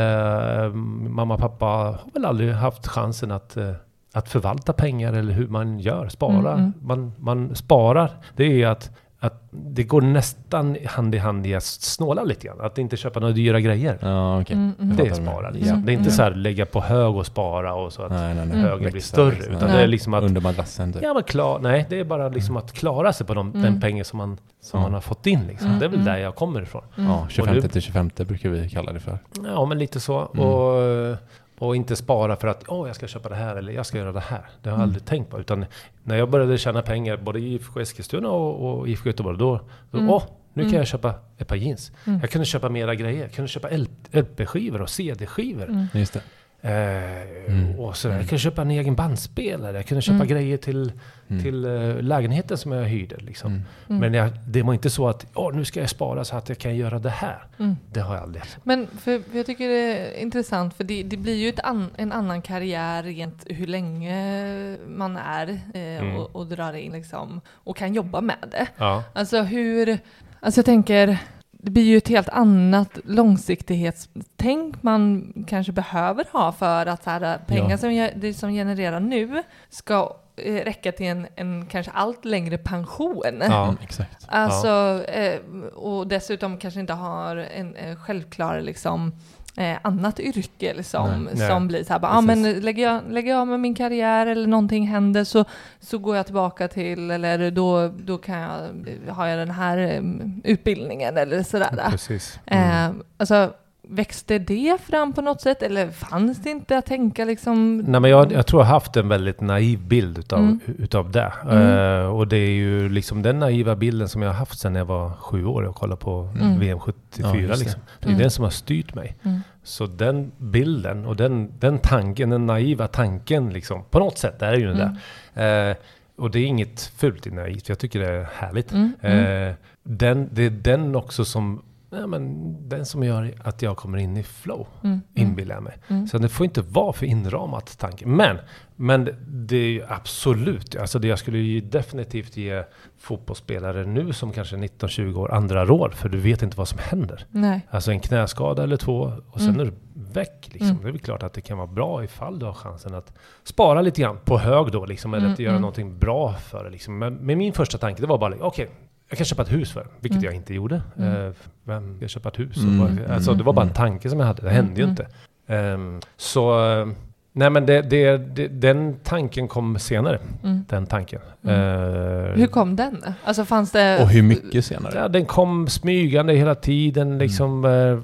Eh, Mamma och pappa har väl aldrig haft chansen att, eh, att förvalta pengar eller hur man gör. Spara. Mm, mm. Man, man sparar. Det är att, att det går nästan hand i hand i att snåla lite grann. Att inte köpa några dyra grejer. Ja, okej. Mm, mm. Det är spara. Liksom. Mm, Det är inte mm. så här lägga på hög och spara och så att Nej, nej, nej. Mm. högen blir Växa, större. växa. Utan Nej. det är liksom att Under madrassen typ. Ja men klar, nej det är bara liksom att klara sig på de, den Mm. pengar som man, som man har fått in liksom. Mm, Det är väl mm. där jag kommer ifrån. Mm. Ja, 25 Och nu- till 25 brukar vi kalla det för. Ja men lite så. Mm. Och, och inte spara för att åh jag ska köpa det här eller jag ska göra det här. Det har jag Mm. aldrig tänkt på. Utan när jag började tjäna pengar både i IFK Eskilstuna och, och IFK Göteborg. Då, då Mm. åh nu kan Mm. jag köpa ett par jeans. Mm. Jag kunde köpa mera grejer. Jag kunde köpa LP-skivor och CD-skivor. Mm. Just det. Eh, Mm. och sådär. Mm. Jag kunde köpa en egen bandspelare. Jag kunde köpa Mm. grejer till, Mm. till eh, lägenheten som jag hyrde. Liksom. Mm. Mm. Men jag, det var inte så att Åh, nu ska jag spara så att jag kan göra det här. Mm. Det har jag aldrig. Men för, för jag tycker det är intressant för det, det blir ju ett an, en annan karriär rent hur länge man är eh, Mm. och, och drar in liksom och kan jobba med det. Ja. Alltså hur, alltså jag tänker det blir ju ett helt annat långsiktighetstänk man kanske behöver ha för att så här, pengar Ja. som, det som genererar nu ska eh, räcka till en, en kanske allt längre pension. Ja. Exakt. Alltså, eh, och dessutom kanske inte har en eh, självklar liksom, eh, annat yrke liksom, Nej. Nej. som blir så här, bara, ah, men lägger jag, lägger jag av med min karriär eller någonting händer så, så går jag tillbaka till, eller då, då kan jag, har jag den här eh, utbildningen eller sådär. Precis. Eh, alltså, växte det fram på något sätt eller fanns det inte att tänka liksom? Nej, men jag, jag tror jag har haft en väldigt naiv bild utav, Mm. utav det. Mm. Eh, och det är ju liksom den naiva bilden som jag har haft sedan jag var sju år och kollade på Mm. VM 74. Ja, det. liksom. det är Mm. den som har styrt mig. Mm. Så den bilden och den, den tanken, den naiva tanken liksom, på något sätt är ju den Mm. där. Eh, och det är inget fult i naivt, jag tycker det är härligt. Mm. Mm. Eh, den, det är den också som, ja, men, den som gör att jag kommer in i flow, Mm. Mm. inbillar jag mig. Mm. Så det får inte vara för inramat tanke. Men, men det är ju absolut, alltså det jag skulle ju definitivt ge fotbollsspelare nu som kanske 19-20 år andra råd, för du vet inte vad som händer. Nej. Alltså en knäskada eller två och sen Mm. är du väck. Liksom. Mm. Det är väl klart att det kan vara bra ifall du har chansen att spara lite grann på hög då, liksom, eller Mm, att göra mm. någonting bra för det. Liksom. Men, men min första tanke det var bara, okej, jag kan köpa ett hus för vilket Mm. jag inte gjorde. Mm. Eh, vem ska köpa ett hus? Mm, bara, alltså, det var bara en tanke som jag hade, det Mm, hände ju mm. inte. Ehm, så, eh, nej men det, det, det, den tanken kom senare, Mm. den tanken. Mm. Eh, Hur kom den? Alltså fanns det... Och hur mycket senare? Ja, den kom smygande hela tiden. Liksom, eh,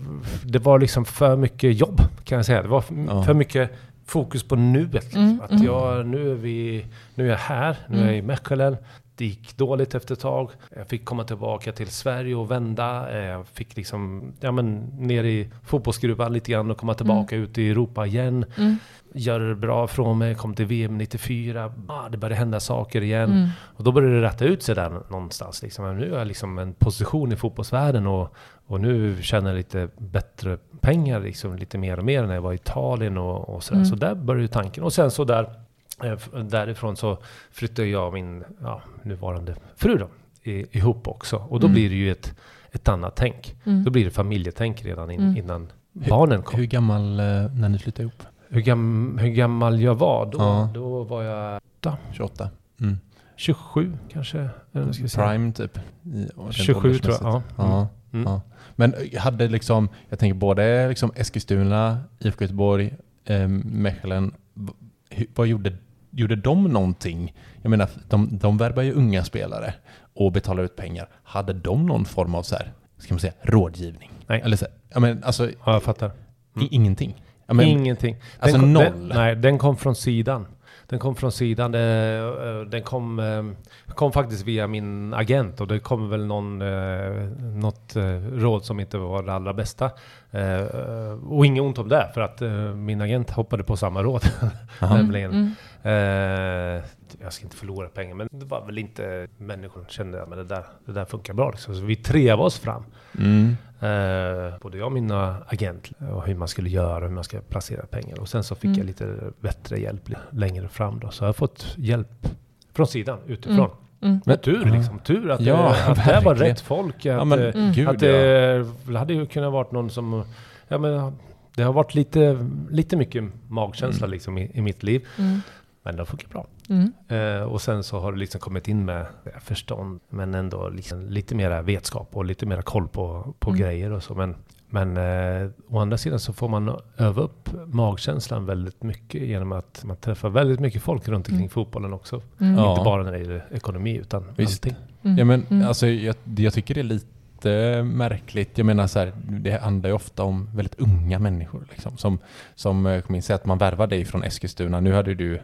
Det var liksom för mycket jobb kan jag säga. Det var f- Ja. för mycket fokus på nuet. Liksom. Mm, Att jag, nu, är vi, nu är jag här, nu är jag i Mechelen. Det gick dåligt efter ett tag. Jag fick komma tillbaka till Sverige och vända. Eh, Jag fick liksom, ja men ner i fotbollsgruvan lite grann och komma tillbaka ut i Europa igen. Mm. Gör det bra från mig, kom till VM 94. Ah, det började hända saker igen. Mm. Och då började det rätta ut sig där någonstans. Liksom. Nu har jag liksom en position i fotbollsvärlden och, och nu tjänar jag lite bättre pengar, liksom, lite mer och mer när jag var i Italien och, och sådär. Mm. Så där började tanken. Och sen så där Därifrån så flyttade jag och min ja, nuvarande fru då, i, ihop också. Och då Mm. blir det ju ett, ett annat tänk. Mm. Då blir det familjetänk redan in, Mm. innan Hur- barnen kom. Hur gammal eh, när ni flyttade ihop? Hur, gam, hur gammal jag var då? Ja. Då var jag 28? Mm. 27 kanske. Prime typ? I, rent 27 tror jag. Ja. Ja. Mm. Ja. Men eh, hade liksom, jag tänker både liksom Eskilstuna, IFK Göteborg, eh, Mechelen, vad gjorde, gjorde de någonting? Jag menar, de, de värvar ju unga spelare och betalar ut pengar. Hade de någon form av så här, ska man säga, rådgivning? Nej. Eller så här, jag mean, alltså, Ja, jag fattar. i, ingenting. Jag men, Ingenting. alltså kom, noll. Den, nej, den kom från sidan. Den kom från sidan. Det, eh, den kom, eh, kom faktiskt via min agent och det kom väl någon, eh, något eh, råd som inte var det allra bästa. Eh, Och inget ont om det, för att eh, min agent hoppade på samma råd. Nämligen. Mm. Eh, jag ska inte förlora pengar, men det var väl inte människor kände att det där, det där funkar bra. Liksom. Så vi trevade oss fram. Mm. Eh, både jag och mina agent och hur man skulle göra, hur man ska placera pengar. Och sen så fick Mm. jag lite bättre hjälp längre fram då. Så jag har fått hjälp från sidan, utifrån. Mm. Men tur liksom, tur att, Ja, det, att det var rätt folk. Att, Ja men Mm. gud att ja. det, det hade ju kunnat varit någon som, ja men det har varit lite, lite mycket magkänsla Mm. liksom i, i mitt liv. Mm. Men det funkar bra. Mm. Eh, och sen så har det liksom kommit in med förstånd, men ändå liksom lite mera vetskap och lite mera koll på, på Mm. grejer och så. Men, men eh, å andra sidan så får man öva upp magkänslan väldigt mycket genom att man träffar väldigt mycket folk runt omkring Mm. fotbollen också. Mm. Ja. Inte bara när det gäller ekonomi utan Visst. allting. Mm. Ja, men Mm. alltså, jag, jag tycker det är lite märkligt. Jag menar så här, det handlar ju ofta om väldigt unga människor. Liksom, som, som eh, kommer in, säg att man värvar dig från Eskilstuna. Nu hade du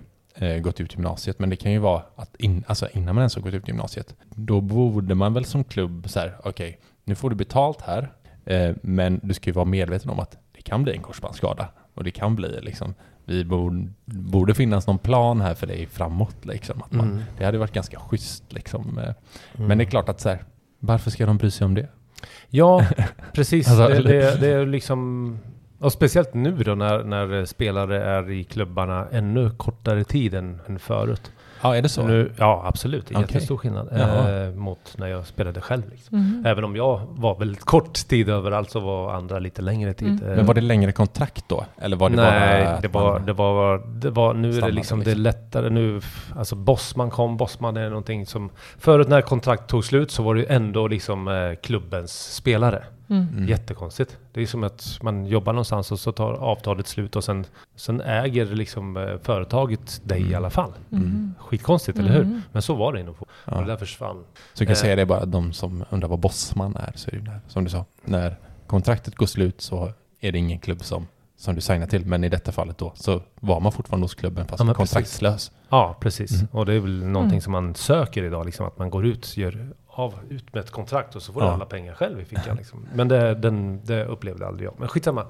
gått ut gymnasiet, men det kan ju vara att in, alltså, innan man ens har gått ut gymnasiet, då borde man väl som klubb så här, okej, nu får du betalt här, eh, men du ska ju vara medveten om att det kan bli en korsbandsskada. Och det kan bli liksom, vi borde, borde finnas någon plan här för dig framåt. Liksom, att man, Mm. det hade varit ganska schysst. Liksom. eh, Mm. Men det är klart att så här, varför ska de bry sig om det? Ja, precis. Alltså, det, det, det är liksom... Och speciellt nu då när, när spelare är i klubbarna ännu kortare tid än, än förut. Ja, är det Så nu, ja, absolut. Det är Okej. jättestor skillnad eh, mot när jag spelade själv. Liksom. Mm. Även om jag var väldigt kort tid överallt så var andra lite längre tid. Mm. Eh, Men var det längre kontrakt då? Eller var det Nej, bara det var, det var, det var, nu är det Stannade liksom, det är liksom. lättare nu. Alltså Bosman kom, Bosman är någonting som, förut när kontrakt tog slut så var det ändå liksom eh, klubbens spelare. Mm. Mm. Jättekonstigt. Det är som att man jobbar någonstans och så tar avtalet slut och sen, sen äger liksom eh, företaget dig Mm. i alla fall. Mm. Skitkonstigt, eller hur? Mm. Men så var det inom fotboll. Ja. Och det där försvann. Så jag kan Eh. säga det bara, de som undrar vad Bossman är, så är det där, som du sa. När kontraktet går slut så är det ingen klubb som, som du signar till. Men i detta fallet då så var man fortfarande hos klubben fast Ja, precis. kontraktslös. Ja, precis. Mm. Och det är väl någonting Mm. som man söker idag, liksom att man går ut, gör av, ut med ett kontrakt och så får du Ja. alla pengar själv i fickan. Liksom. Men det, den, det upplevde aldrig jag. Men skitsamma.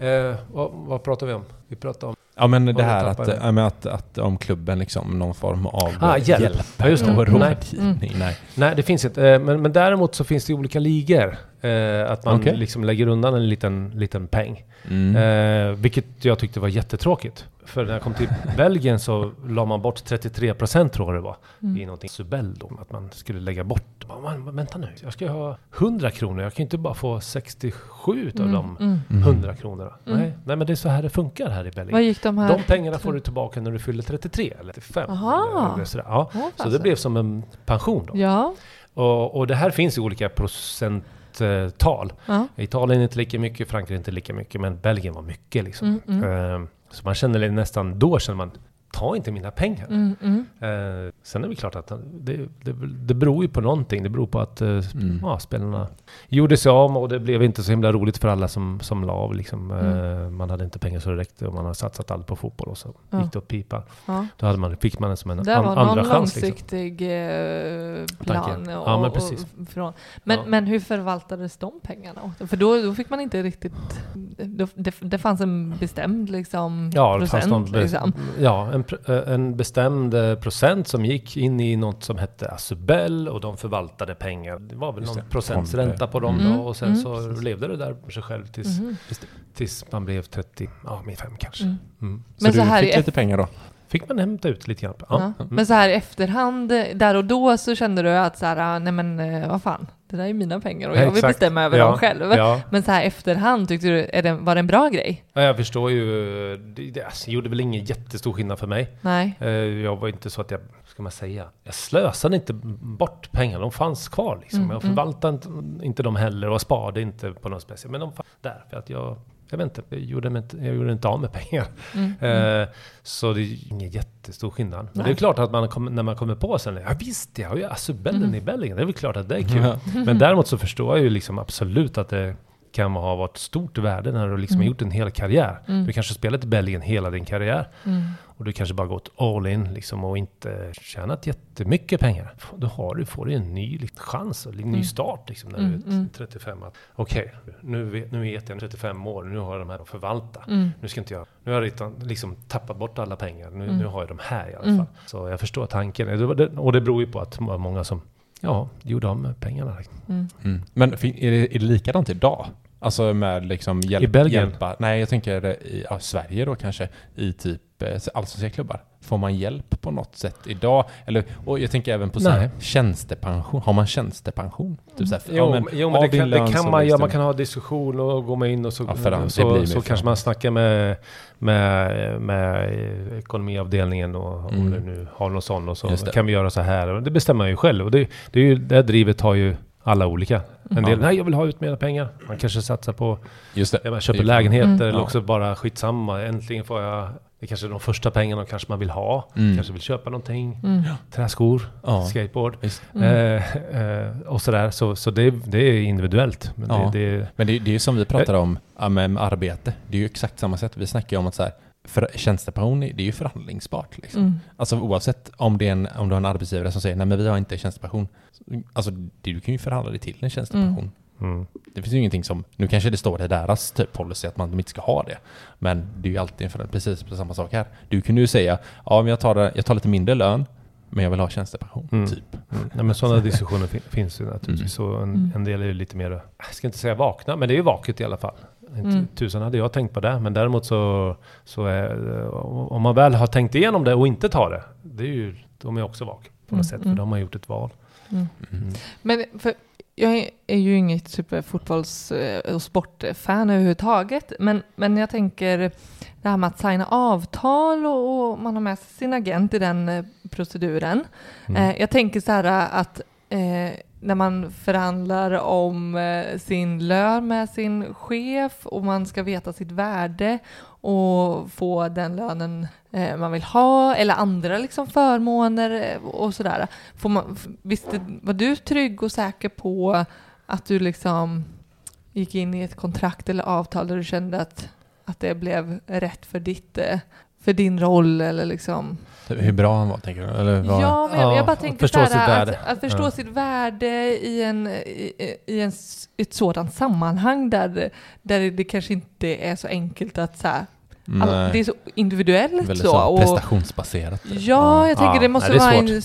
Mm. Eh, vad, vad pratar vi om? Vi pratar om... Ja men det här att, men att, att om klubben liksom någon form av Ah, eh, hjälp. Ja, just det. Mm. rådgivning. Nej. Nej, det finns inte. Eh, men, men däremot så finns det olika ligor. Eh, att man Okej. liksom lägger undan en liten, liten peng. Mm. Eh, vilket jag tyckte var jättetråkigt. För när jag kom till Belgien så la man bort 33% tror jag det var. Mm. I någonting Subel då. Att man skulle lägga bort. Man, vänta nu, jag ska ha 100 kronor. Jag kan ju inte bara få 67 utav Mm. de Mm. Mm. 100 kronorna. Mm. Nej, nej, men det är så här det funkar här i Vad Belgien. gick de här? De pengarna får du tillbaka när du fyller 33 eller 35. Aha. Eller sådär. Ja. Så det blev som en pension då. Ja. Och, och det här finns i olika procenttal. ja. Italien inte lika mycket, Frankrike inte lika mycket, men Belgien var mycket liksom. Mm, mm. Eh, så man känner nästan, då känner man, ta inte mina pengar. Mm, mm. Eh, sen är det klart att det, det, det beror ju på någonting. Det beror på att eh, Mm. ja, spelarna gjorde sig av och det blev inte så himla roligt för alla som, som la av. Liksom. Mm. Eh, man hade inte pengar så det räckte och man har satsat allt på fotboll och så Ja. gick det åt pipan. Ja. Då hade man, fick man det som en Det an, var andra någon chans. Liksom. långsiktig eh, plan. Och, Ja, men och- precis. från. Men, Ja. men hur förvaltades de pengarna? För då, då fick man inte riktigt... Det, det, det fanns en bestämd liksom, Ja, det fanns procent. någon, liksom. ja en, en bestämd eh, procent som gick in i något som hette Asubel och de förvaltade pengar. Det var väl Just någon det. procents Fonder. ränta på dem Mm. då och sen Mm. så levde det där för sig själv tills, Mhm. tills man blev 30, ja med fem kanske. Mm. Mm. Så Men du så här fick lite pengar då? fick man hämta ut lite grann. Ja. Ja. Mm. Men så här i efterhand, eh, där och då så kände du att så här, ah, nej men eh, vad fan, det där är mina pengar och jag vill Exakt. bestämma över Ja, dem själv. Ja. Men så här efterhand, tyckte du, är det, var det en bra grej? Ja, jag förstår ju. Det, det alltså, gjorde väl ingen jättestor skillnad för mig. Nej. Eh, Jag var inte så att jag, ska man säga, jag slösade inte bort pengar. De fanns kvar liksom. Mm, jag förvaltade inte, inte dem heller och sparade inte på något speciellt. Men de fanns där för att jag, jag vet inte, jag gjorde, mig inte, jag gjorde inte av med pengar. Mm, Eh, så det är ingen jättestor skillnad. Men det är Nej. klart att man kommer- när man kommer på sen, ja visst, jag har ju Asubellen Mm. i Belgien. Det är väl klart att det är kul. Men däremot så förstår jag ju liksom absolut att det kan ha varit stort värde när du liksom har gjort en hel karriär. Du kanske spelat i Belgien hela din karriär. Mm. Och du kanske bara gått all in liksom och inte tjänat jättemycket pengar. Då har du, får du en ny liksom, chans en ny start liksom när Mm, du är 35. att Okej, nu, vet- nu vet jag 35 år, nu har jag de här att förvalta. Mm. Nu ska inte jag, nu har jag redan liksom tappat bort alla pengar. Nu, Mm. nu har jag de här i alla fall. Så jag förstår tanken. Och det beror ju på att många som ja, gjorde av med pengarna. liksom. Mm. Men är det, är det likadant idag? Alltså med liksom hjälp, I Belgien? hjälpa? Nej, jag tänker eh, i ja, Sverige då kanske, i typ eh, allsvenska klubbar. Får man hjälp på något sätt idag? Eller, och jag tänker även på så här, tjänstepension. Har man tjänstepension? Typ så här, Jo, men, jo, men det kan, det kan man göra. Man kan ha diskussion och gå med in och så, Ja, blir så, så kanske man snackar med, med, med ekonomiavdelningen och Mm. om du nu har någon sån och så kan vi göra så här. Det bestämmer man ju själv. Och det, det, är ju, det här drivet har ju alla olika. En del, nej jag vill ha ut mer pengar. Man kanske satsar på, Just det. man köper lägenheter Mm. eller Ja. också bara skitsamma. Äntligen får jag, det kanske är de första pengarna kanske man vill ha. Mm. Kanske vill köpa någonting. Mm. Träskor, Ja. skateboard. Visst. Eh, eh, och sådär. Så, så det, det är individuellt. Men Ja. det, det, Men det, det är ju som vi pratar om ja, med, med arbete. Det är ju exakt samma sätt. Vi snackar ju om att så här, för, tjänstepension det är ju förhandlingsbart. Liksom. Mm. Alltså oavsett om, det är en, om du har en arbetsgivare som säger nej men vi har inte tjänstepension. Alltså du kan ju förhandla dig till en tjänstepension. mm. Det finns ju ingenting som, nu kanske det står i deras typ policy att man de inte ska ha det. Men det är ju alltid förhandling, precis på samma sak här. Du kunde ju säga, ja men jag tar, jag tar lite mindre lön, men jag vill ha tjänstepension. Mm. Typ. Mm. Nej, men sådana diskussioner fin- finns ju naturligtvis. Så en, Mm. en del är ju lite mer, jag ska inte säga vakna, men det är ju vaket i alla fall. Mm. tusan hade jag tänkt på det, men däremot så, så är, om man väl har tänkt igenom det och inte tar det, det är ju, de är också vaken på något Mm, sätt, för mm. de har gjort ett val. Mm. Mm. Men för jag är- ju inget superfotbolls eh, och sportfan överhuvudtaget. Men, men jag tänker det här med att signa avtal och, och man har med sig sin agent i den eh, proceduren. Mm. Eh, jag tänker så här att eh, när man förhandlar om eh, sin lön med sin chef och man ska veta sitt värde och få den lönen eh, man vill ha eller andra liksom förmåner eh, och sådär. Får man, visst, var du trygg och säker på att du liksom gick in i ett kontrakt eller avtal där du kände att, att det blev rätt för ditt för din roll eller liksom Hur bra han var tänker du? Eller vad? Ja, men jag, Ja, jag bara tänker så här, att, att förstå Ja. sitt värde i, en, i, i en, ett sådant sammanhang där, där det kanske inte är så enkelt att så här, all, det är så individuellt Väldigt så. så, och, prestationsbaserat. ja, jag tänker Ja, det måste nej, det vara en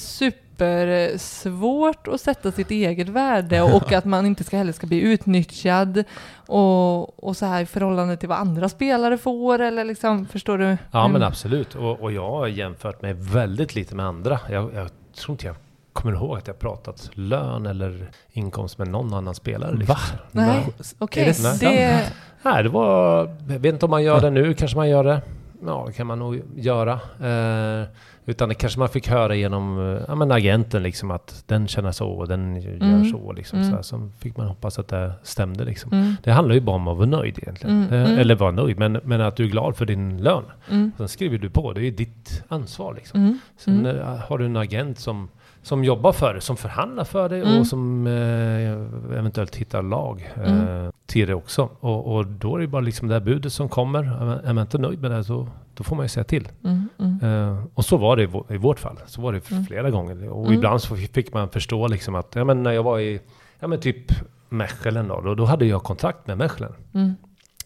supersvårt att sätta sitt eget värde och att man inte ska heller ska bli utnyttjad och, och så här i förhållande till vad andra spelare får eller liksom, förstår du? Ja men Mm. absolut. Och, och jag har jämfört mig väldigt lite med andra. Jag, jag tror inte jag kommer ihåg att jag pratat lön eller inkomst med någon annan spelare. Liksom. Nej, okej. Är det det, Nej, det var... Jag vet inte om man gör det nu, kanske man gör det. Ja, det kan man nog göra. Eh, utan det kanske man fick höra genom eh, ja, men agenten liksom att den känner så och den gör Mm. så. Liksom, Mm. så, här, så fick man hoppas att det stämde liksom. mm, Det handlar ju bara om att vara nöjd egentligen. Mm, Eh, mm. Eller vara nöjd, men, men att du är glad för din lön. mm, Sen skriver du på, det är ju ditt ansvar liksom. mm, Sen mm. eh, har du en agent som, som jobbar för dig, som förhandlar för dig Mm. och som eh, eventuellt hittar lag eh, Mm. till det också. Och, och då är det bara liksom det här budet som kommer. Är- man inte nöjd med det så då får man ju säga till. Mm, mm. Eh, och så var det i, vå- i vårt fall. Så var det Mm. flera gånger. Och Mm. ibland så fick man förstå liksom att, ja men när jag var i, ja men typ Mechelen då, då, då hade jag kontakt med Mechelen.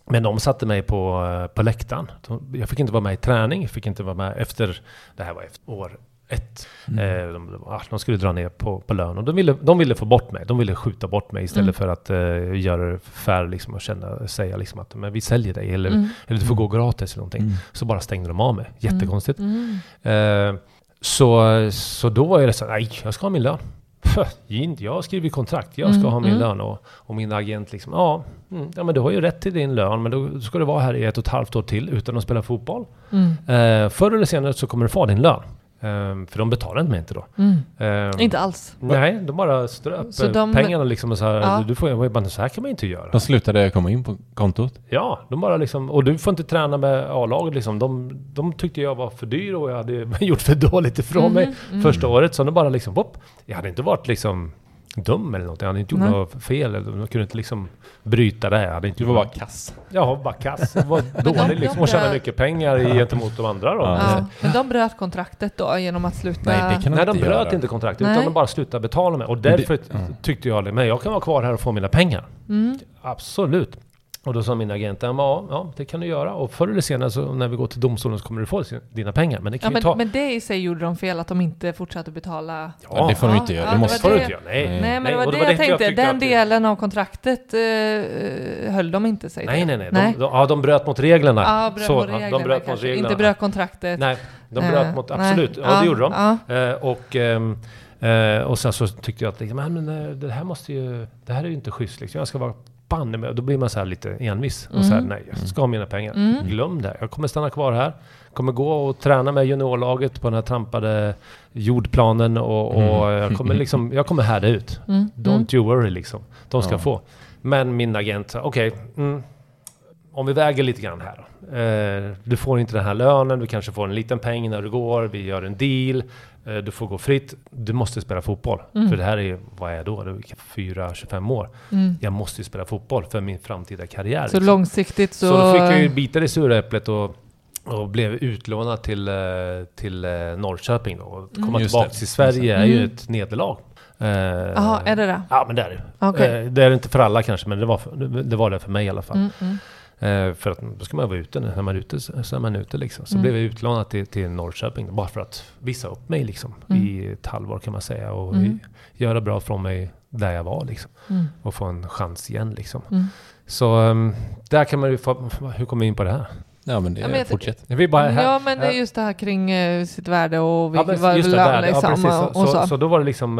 Men de satte mig på, eh, på läktaren. Jag fick inte vara med i träning, jag fick inte vara med efter, det här var efter år ett. Mm. Eh, de, ah, de skulle dra ner på, på lön och de ville, de ville få bort mig. De ville skjuta bort mig istället Mm. för att eh, göra det fair liksom, och känna, säga liksom att men vi säljer dig eller, Mm. eller du får gå gratis eller någonting. Mm. Så bara stängde de av mig. Jättekonstigt. Mm. Eh, så, så då var det så nej, jag ska ha min lön. Jag har skrivit kontrakt, jag ska Mm, ha min mm. lön. Och, och min agent liksom, ja, mm, ja, men du har ju rätt till din lön, men då ska du vara här i ett och ett halvt år till utan att spela fotboll. Mm. Eh, förr eller senare så kommer du få din lön. Eh, för de betalar inte mig inte då. Mm. Eh, Inte alls. Nej, de bara ströp Så eh, de- pengarna liksom och så här, Ja. du får, jag bara, så här kan man inte göra. De slutade komma in på kontot. Ja, de bara liksom, och du får inte träna med A-laget liksom. De, de tyckte jag var för dyr och jag hade gjort för dåligt ifrån Mhm, mig mm. första året. Så de bara liksom, whoop. Jag hade inte varit liksom dum eller något. Jag hade inte gjort Nej. något fel. Eller, de kunde inte liksom bryta det. Jag hade inte Du var bara kass. Jag var bara kass. Jag var dålig liksom och de- tjänade mycket pengar i- gentemot de andra då. Ja. Ja. Men de bröt kontraktet då genom att sluta? Nej, det kan de Nej, de inte bröt göra. inte kontraktet Nej. utan de bara slutade betala mig. Och det- därför ja. tyckte jag det. Men jag kan vara kvar här och få mina pengar. Mm. Absolut. Och då sa min agent, ja, ja det kan du göra. Och förr eller senare så när vi går till domstolen så kommer du få dina pengar. Men det kan Ja, ju men, ta... men det i sig gjorde de fel, att de inte fortsatte betala? Ja, det får de inte göra. ja, Det det måste får du det- inte göra. Nej. Nej. Nej, men det var och det jag tänkte. tyckte Den det- delen av kontraktet eh, höll de inte sig Nej, till. nej, nej. De, de, ja, de bröt mot reglerna. Ja, bröt Så, mot reglerna de bröt mot reglerna. Inte bröt kontraktet. Nej, de Eh, bröt mot... nej. Absolut. Ja, det gjorde de. Ja. Eh, och, ehm, eh, och sen så tyckte jag att liksom, "Nej, men, eh, det här måste ju... Det här är ju inte schysst liksom. Jag ska vara banne med. Då blir man så här lite envis. Och så här, Mm. nej, jag ska ha mina pengar. Mm. Glöm det. Jag kommer stanna kvar här. Kommer gå och träna med juniorlaget på den här trampade jordplanen och, och Mm. jag kommer liksom... Jag kommer härda ut. Mm. Don't you worry liksom. De ska Ja. få. Men min agent sa, okej, mm, om vi väger lite grann här då. Eh, du får inte den här lönen, du kanske får en liten peng när du går, vi gör en deal, du får gå fritt. Du måste spela fotboll. Mm. För det här är, vad är jag då? Det är 4-25 år. Mm. Jag måste ju spela fotboll för min framtida karriär. Så liksom. långsiktigt så... Så då fick jag ju bita det sura äpplet och, och blev utlånad till, eh, till eh, Norrköping. Då. Och komma Just tillbaka till Sverige är ju Mm. ett nederlag. Eh, Jaha, är det det? Ja, men det är det. Okej. Eh, det är det inte för alla kanske, men det var, för, det var det för mig i alla fall. Eh, för att då ska man vara ute, när man är ute så är man ute liksom. Så Mm. blev jag utlånad till, till Norrköping bara för att visa upp mig liksom. Mm. I ett halvår kan man säga. Och Mm. göra bra från mig där jag var liksom. Mm. Och få en chans igen liksom. Mm. Så um, där kan man ju få, hur kommer vi in på det här? Ja, men det Ja, men jag- fortsätt. Vi bara här, Ja, men det är just det här kring eh, sitt värde och Ja, vilket men vad just det, lön där. Ja. Så, så, så. då var det liksom,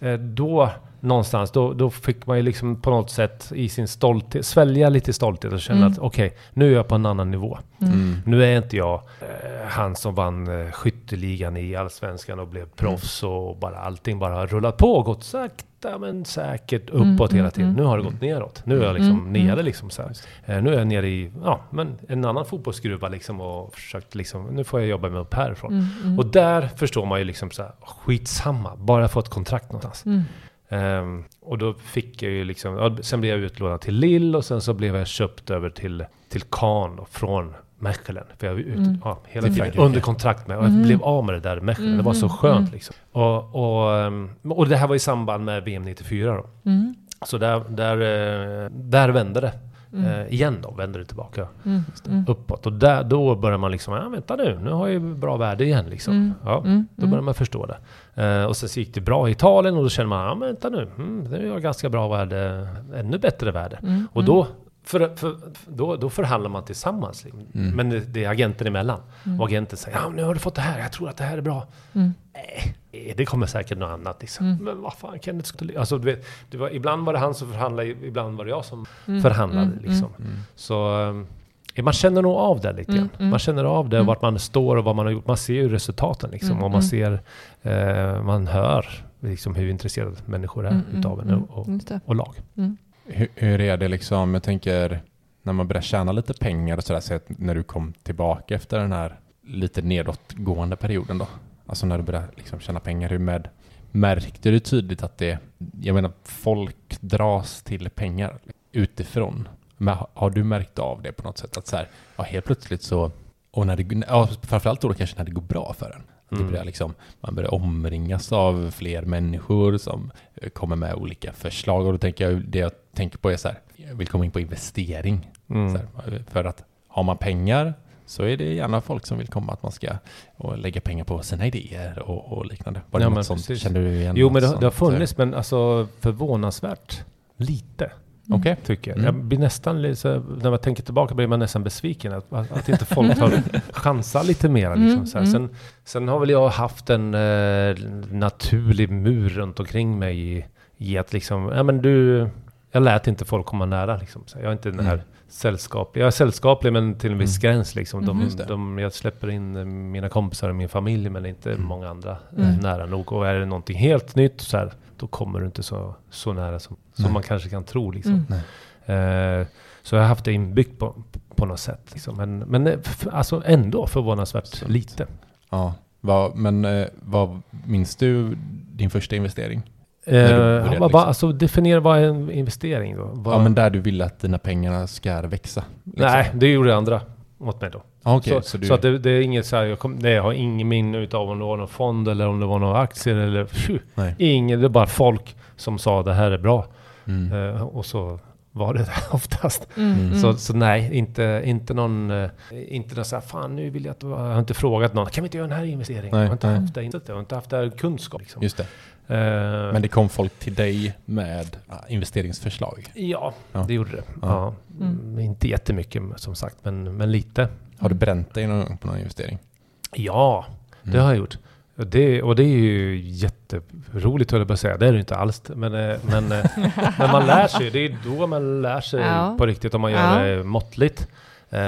eh, då någonstans, då, då fick man ju liksom på något sätt i sin stolthet, svälja lite stolthet och känna Mm. att okej, nu är jag på en annan nivå. Mm. Mm. Nu är inte jag eh, han som vann eh, skytteligan i Allsvenskan och blev proffs och bara allting bara har rullat på och gått sakta men säkert uppåt Mm, hela mm, tiden. mm. Nu har det gått neråt. Nu är jag liksom Mm, nere mm. liksom så här. Eh, nu är jag nere i, ja, men en annan fotbollsskruva liksom och försökt liksom, nu får jag jobba mig upp härifrån. Mm, mm. Och där förstår man ju liksom så här, skitsamma, bara får ett kontrakt någonstans. Mm. Ehm, och då fick jag ju liksom, ja, sen blev jag utlånad till Lille och sen så blev jag köpt över till, till Caen då, från Mechelen. För jag var ute, Mm. ja, hela tiden under kontrakt med och jag Mm. blev av med det där Mechelen. Det var så Mhm, skönt mm. liksom. Och, och, ehm, och det här var i samband med VM 94 då. Mm. Så där, där, eh, där vände det. Mm. Eh, igen då, vände det tillbaka Mm. Mm. uppåt. Och där, då börjar man liksom, ja vänta nu, nu har jag ju bra värde igen liksom. Mm. Ja, Mm. då börjar man förstå det. Eh, och sen så gick det bra i Italien och då känner man, ja men vänta nu, mm, nu har jag ganska bra värde, ännu bättre värde. Mm. Och då, för, för, då, då förhandlar man tillsammans. liksom. Mm. Men det, det är agenten emellan. Mm. Och agenten säger, ja nu har du fått det här, jag tror att det här är bra. Mm. Nej, det kommer säkert något annat liksom. Mm. Men vad fan, Kenneth skulle... Alltså, du vet, det var, ibland var det han som förhandlade, ibland var det jag som Mm. förhandlade. Mm. Liksom. Mm. Så eh, man känner nog av det lite grann. mm. Man känner av det, Mm. vart man står och vad man har gjort. Man ser ju resultaten liksom. Mm, och man ser, eh, man hör liksom hur intresserade människor är utav en och, det. och lag. Hur, hur är det liksom, jag tänker när man börjar tjäna lite pengar och sådär, så när du kom tillbaka efter den här lite nedåtgående perioden då? Alltså när du började liksom tjäna pengar, hur med, märkte du tydligt att det, jag menar folk dras till pengar utifrån? Men har- har du märkt av det på något sätt? Att så här, ja, helt plötsligt så, och när det, ja, framförallt då kanske när det går bra för en. Att det Mm. börjar liksom, man börjar omringas av fler människor som kommer med olika förslag. Och då tänker jag, det jag tänker på är så här, jag vill komma in på investering. Mm. Här, för att har man pengar så är det gärna folk som vill komma att man ska och lägga pengar på sina idéer och, och liknande. Var det Ja, något sånt? Kände du igen Jo, men det, det har funnits, men alltså förvånansvärt lite. Okej. Tycker jag. Mm. jag blir nästan när man tänker tillbaka blir man nästan besviken att, att inte folk har chansat lite mer. Liksom, Mm, så här. mm. Sen, sen har väl jag haft en eh, naturlig mur runt omkring mig i, i att liksom, ja men du, jag lät inte folk komma nära liksom. Så jag är inte den här Mm. Sällskaplig. Jag är sällskaplig men till en viss Mm. gräns liksom. De, det. de, jag släpper in eh, mina kompisar och min familj men inte Mm. många andra eh, Mm. nära nog. Och är det någonting helt nytt så här, då kommer du inte så, så nära som, som man kanske kan tro liksom. Mm. Eh, så jag har haft det inbyggt på, på något sätt. Liksom. Men, men eh, alltså ändå förvånansvärt Sant. lite. Ja, vad, men eh, vad minns du din första investering? Eh, började, vad, liksom. alltså definiera vad är en investering då? Vad, Ja, men där du ville att dina pengar ska växa. liksom. Nej, det gjorde andra åt mig då. Ja, okej, så så du... så att det, det är inget så här, jag, kom, nej, jag har ingen minne utav om det var någon fond eller om det var några aktier eller phew, ingen, det är bara folk som sa det här är bra. Mm. Eh, och så var det det oftast. Mm. Mm. Så, så nej, inte, inte någon, eh, inte någon så här, fan nu vill jag att, jag har inte frågat någon, kan vi inte göra den här investeringen? Nej, jag har inte nej. haft det, inte, jag har inte haft det här kunskap liksom. Just det. Eh, Men det kom folk till dig med ja, investeringsförslag? Ja, Ja. det gjorde det. Ja. Ja. Mm, Inte jättemycket som sagt, men, men lite. Har du bränt dig någon gång på någon investering? Ja, det Mm. har jag gjort. Och det, och det är ju jätteroligt höll jag på att säga. Det är det inte alls. Men, eh, men, eh, men man lär sig. Det är då man lär sig Ja. på riktigt om man gör Ja. det måttligt. Eh,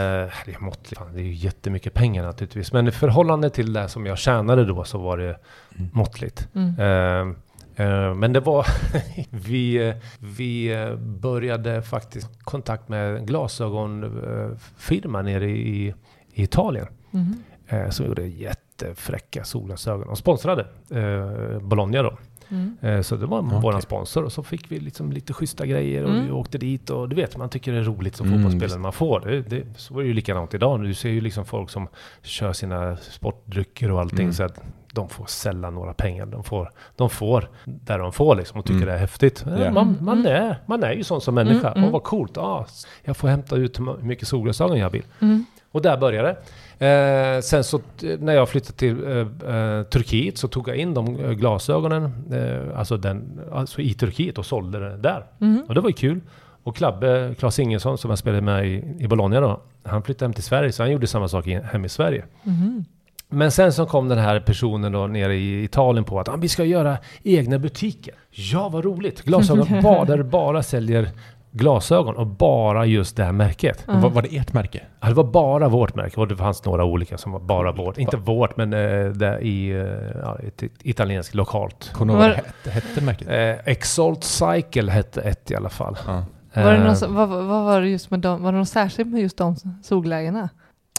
det är måttligt, fan, det är ju jättemycket pengar naturligtvis. Men i förhållande till det som jag tjänade då så var det Mm. måttligt. Mm. Eh, eh, men det var, vi, eh, vi eh, började faktiskt kontakt med glasögonfirma nere i, i Italien. Mhm. Eh, som gjorde jättefräcka solglasögon och sponsrade eh, Bologna då. Mm. Eh, så det var Okej. våran sponsor och så fick vi liksom lite schyssta grejer och Mm. vi åkte dit och du vet man tycker det är roligt som Mm, fotbollsspelare man får. Det, det, så är det ju likadant idag. Du ser ju liksom folk som kör sina sportdrycker och allting Mm. så att de får sällan några pengar. De får, de får där de får liksom och tycker Mm. det är häftigt. Ja. Man, man, Mm. är, man är ju sån som människa. Mm, mm. Åh vad coolt. Ah, jag får hämta ut hur mycket solglasögon jag vill. Mm. Och där började det. Eh, sen så när jag flyttade till eh, eh, Turkiet så tog jag in de eh, glasögonen eh, alltså, den, alltså i Turkiet och sålde det där. Mhm. Och det var ju kul. Och Klabbe, Claes Ingesson som jag spelade med i, i Bologna då, han flyttade hem till Sverige så han gjorde samma sak hem i Sverige. Mhm. Men sen så kom den här personen då nere i Italien på att ah, vi ska göra egna butiker. Ja, vad roligt! Glasögon bara, där du bara säljer glasögon och bara just det här märket. Ja. Var, var det ert märke? Ja, det var bara vårt märke och det fanns några olika som var bara vårt. Inte vårt, men eh, det i ett, ett italienskt lokalt. Kommer du ihåg vad det hette, hette märket? Eh, Exalt Cycle hette ett i alla fall. Ja. Var, det någon, som- vad, vad var det just med dem? Var det något särskilt med just de sollägena?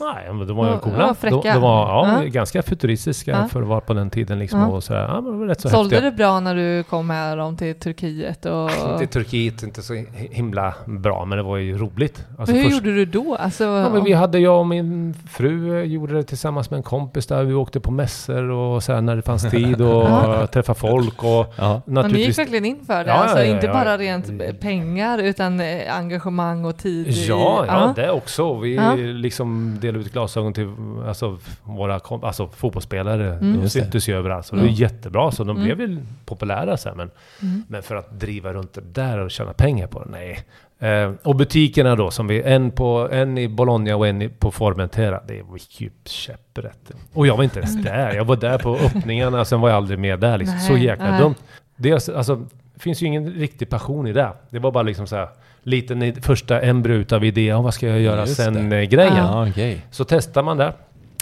Nej, men de var ju coola. de, fräcka. de var ja, Ja. ganska futuristiska Ja. för att vara på den tiden liksom. Ja. Och sådär. Ja, men de var rätt så Sålde häftiga. det bra när du kom med dem till Turkiet? Och... Inte Turkiet, inte så himla bra, men det var ju roligt. Alltså hur först- gjorde du då? Alltså, Ja, men vi hade, jag och min fru gjorde det tillsammans med en kompis där. Vi åkte på mässor och så här när det fanns tid och träffa folk och Ja. men ni gick naturligtvis... verkligen in för det? Alltså, ja, inte ja, bara ja. rent pengar utan eh, engagemang och tid? i- Ja, ja, det också. Vi Ja. liksom delade ut glasögon till alltså, våra alltså, fotbollsspelare. Mm. De syntes ju överallt. Så det var jättebra. Så de Mm. blev ju populära sen. Men, Mm. men för att driva runt det där och tjäna pengar på det, nej. Eh, och butikerna då, som vi, en, på, en i Bologna och en i, på Formentera. Det var ju käpprätt. Och jag var inte ens där. Jag var där på öppningarna, sen var jag aldrig mer där. Liksom. så jäkla nej. dumt. Dels, alltså, det finns ju ingen riktig passion i det. Det var bara liksom så här, liten i- första embryo utav idé. Ja, vad ska jag göra Just sen det. eh, grejen. Ja, okej. Så testar man det.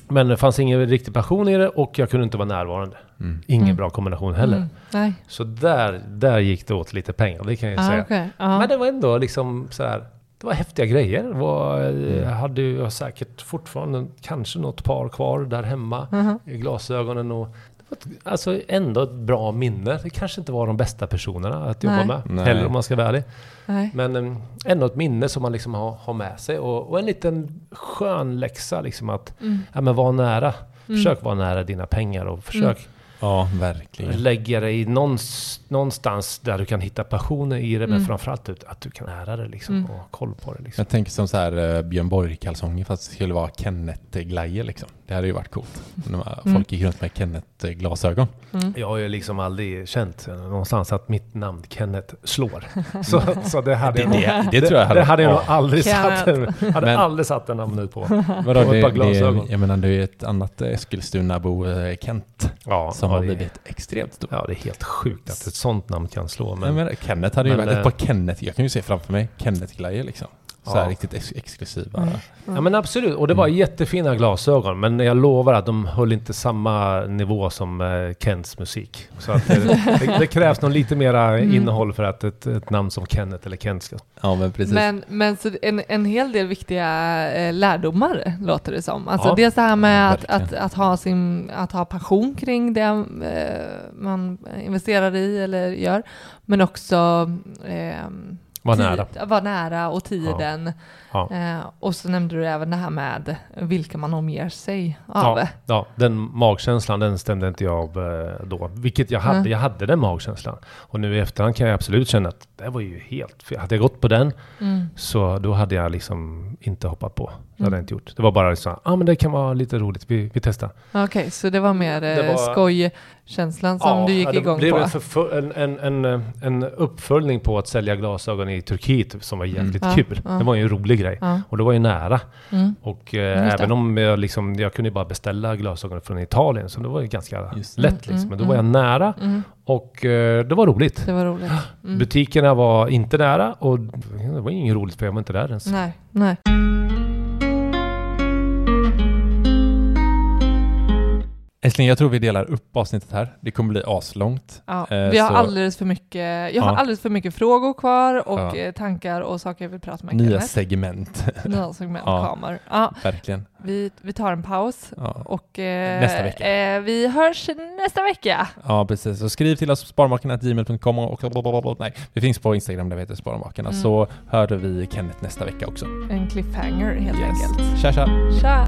Men det fanns ingen riktig passion i det och jag kunde inte vara närvarande. Mm. Ingen Mm. bra kombination heller. Mm. Nej. Så där, där gick det åt lite pengar, det kan jag Ah, säga. okej. Ja. Men det var ändå liksom så här. Det var häftiga grejer. Det var, Mm. Jag hade ju säkert fortfarande kanske något par kvar där hemma. I glasögonen och alltså ändå ett bra minne. Det kanske inte var de bästa personerna att jobba Nej. med. Nej. Heller om man ska vara ärlig. Nej. Men em, ändå ett minne som man liksom har, har med sig. Och, och en liten skön läxa liksom att Mm. ja, men var nära. Mm. Försök vara nära dina pengar och försök Ja, verkligen. lägga dig någonstans, någonstans där du kan hitta passionen i det, men Mm. framförallt ut- att du kan lära dig liksom, Mm. och ha koll på det. Liksom. Jag tänker som så här eh, Björn Borg-kalsonger fast det skulle vara Kenneth-glajjor liksom. Det hade ju varit coolt. När Mm. Folk gick runt med Kenneth-glasögon. Mm. Jag har ju liksom aldrig känt någonstans att mitt namn Kenneth slår. Så, så det hade jag nog, det tror jag hade det hade jag nog aldrig Kenneth. satt, hade Men- aldrig satt en namn nu på. Vadå, på ett det, par det, glasögon. jag menar det är ett annat Eskilstuna-bo, eh, Kent, Ja, som ja, har det, blivit extremt stor. ja, det är helt sjukt att ett sånt namn kan slå. Men, Men, men Kenneth hade ju men, varit ett eh, par Kenneth, jag kan ju se framför mig Kenneth-glajjor liksom. Så här Ja. riktigt ex exklusiva. Mm. ja, men absolut, och det var Mm. jättefina glasögon. Men jag lovar att de höll inte samma nivå som eh, Kents musik. Så att det, det, det krävs nog lite mera Mm. innehåll för att ett, ett namn som Kenneth eller Kent ska... Ja men precis. Men, men så en, en hel del viktiga eh, lärdomar låter det som. Alltså Ja, dels det här med att, att, att, ha sin, att ha passion kring det eh, man investerar i eller gör. Men också ehm, Var nära. Vara nära och tiden. Ja. Eh, och så nämnde du även det här med vilka man omger sig av. Ja, ja, den magkänslan den stämde inte jag av eh, då. Vilket jag hade. Mm. Jag hade den magkänslan. Och nu i efterhand kan jag absolut känna att det var ju helt fel. Hade jag gått på den Mm. så då hade jag liksom inte hoppat på. Det hade Mm. jag inte gjort. Det var bara liksom, ja ah, men det kan vara lite roligt. Vi, vi testar. Okej, så det var mer eh, Det var- skojkänslan som du gick det igång blev på? En, förfö- en, en, en, en uppföljning på att sälja glasögon i Turkiet som var jävligt Ja, kul. ja. Det var ju en rolig grej. Ja. Och det var ju nära. Mm. Och eh, det. även om jag, liksom, jag kunde bara beställa glasögon från Italien, så det var ju ganska Just det. lätt Mm, liksom. Men då mm, var jag nära Mm. och eh, det var roligt. Det var roligt. Mm. Butikerna var inte nära och det var inget roligt för jag var inte där ens. Nej, nej. Älskling, jag tror vi delar upp avsnittet här. Det kommer bli aslångt. Ja, Eh, vi har så- alldeles för mycket, jag har Ja. alldeles för mycket frågor kvar och Ja. eh, tankar och saker jag vill prata med Nya Kenneth. segment. Nya segment Ja. kommer. Ja, Verkligen. vi, vi tar en paus och eh, Nästa vecka. Eh, vi hörs nästa vecka. ja, precis. Så skriv till oss på sparmakarna.gmail.com och nej, vi finns på Instagram där vi heter Sparmakarna. Mm. Så hör vi Kenneth nästa vecka också. En cliffhanger helt Yes. enkelt. Tja, tja! Tja!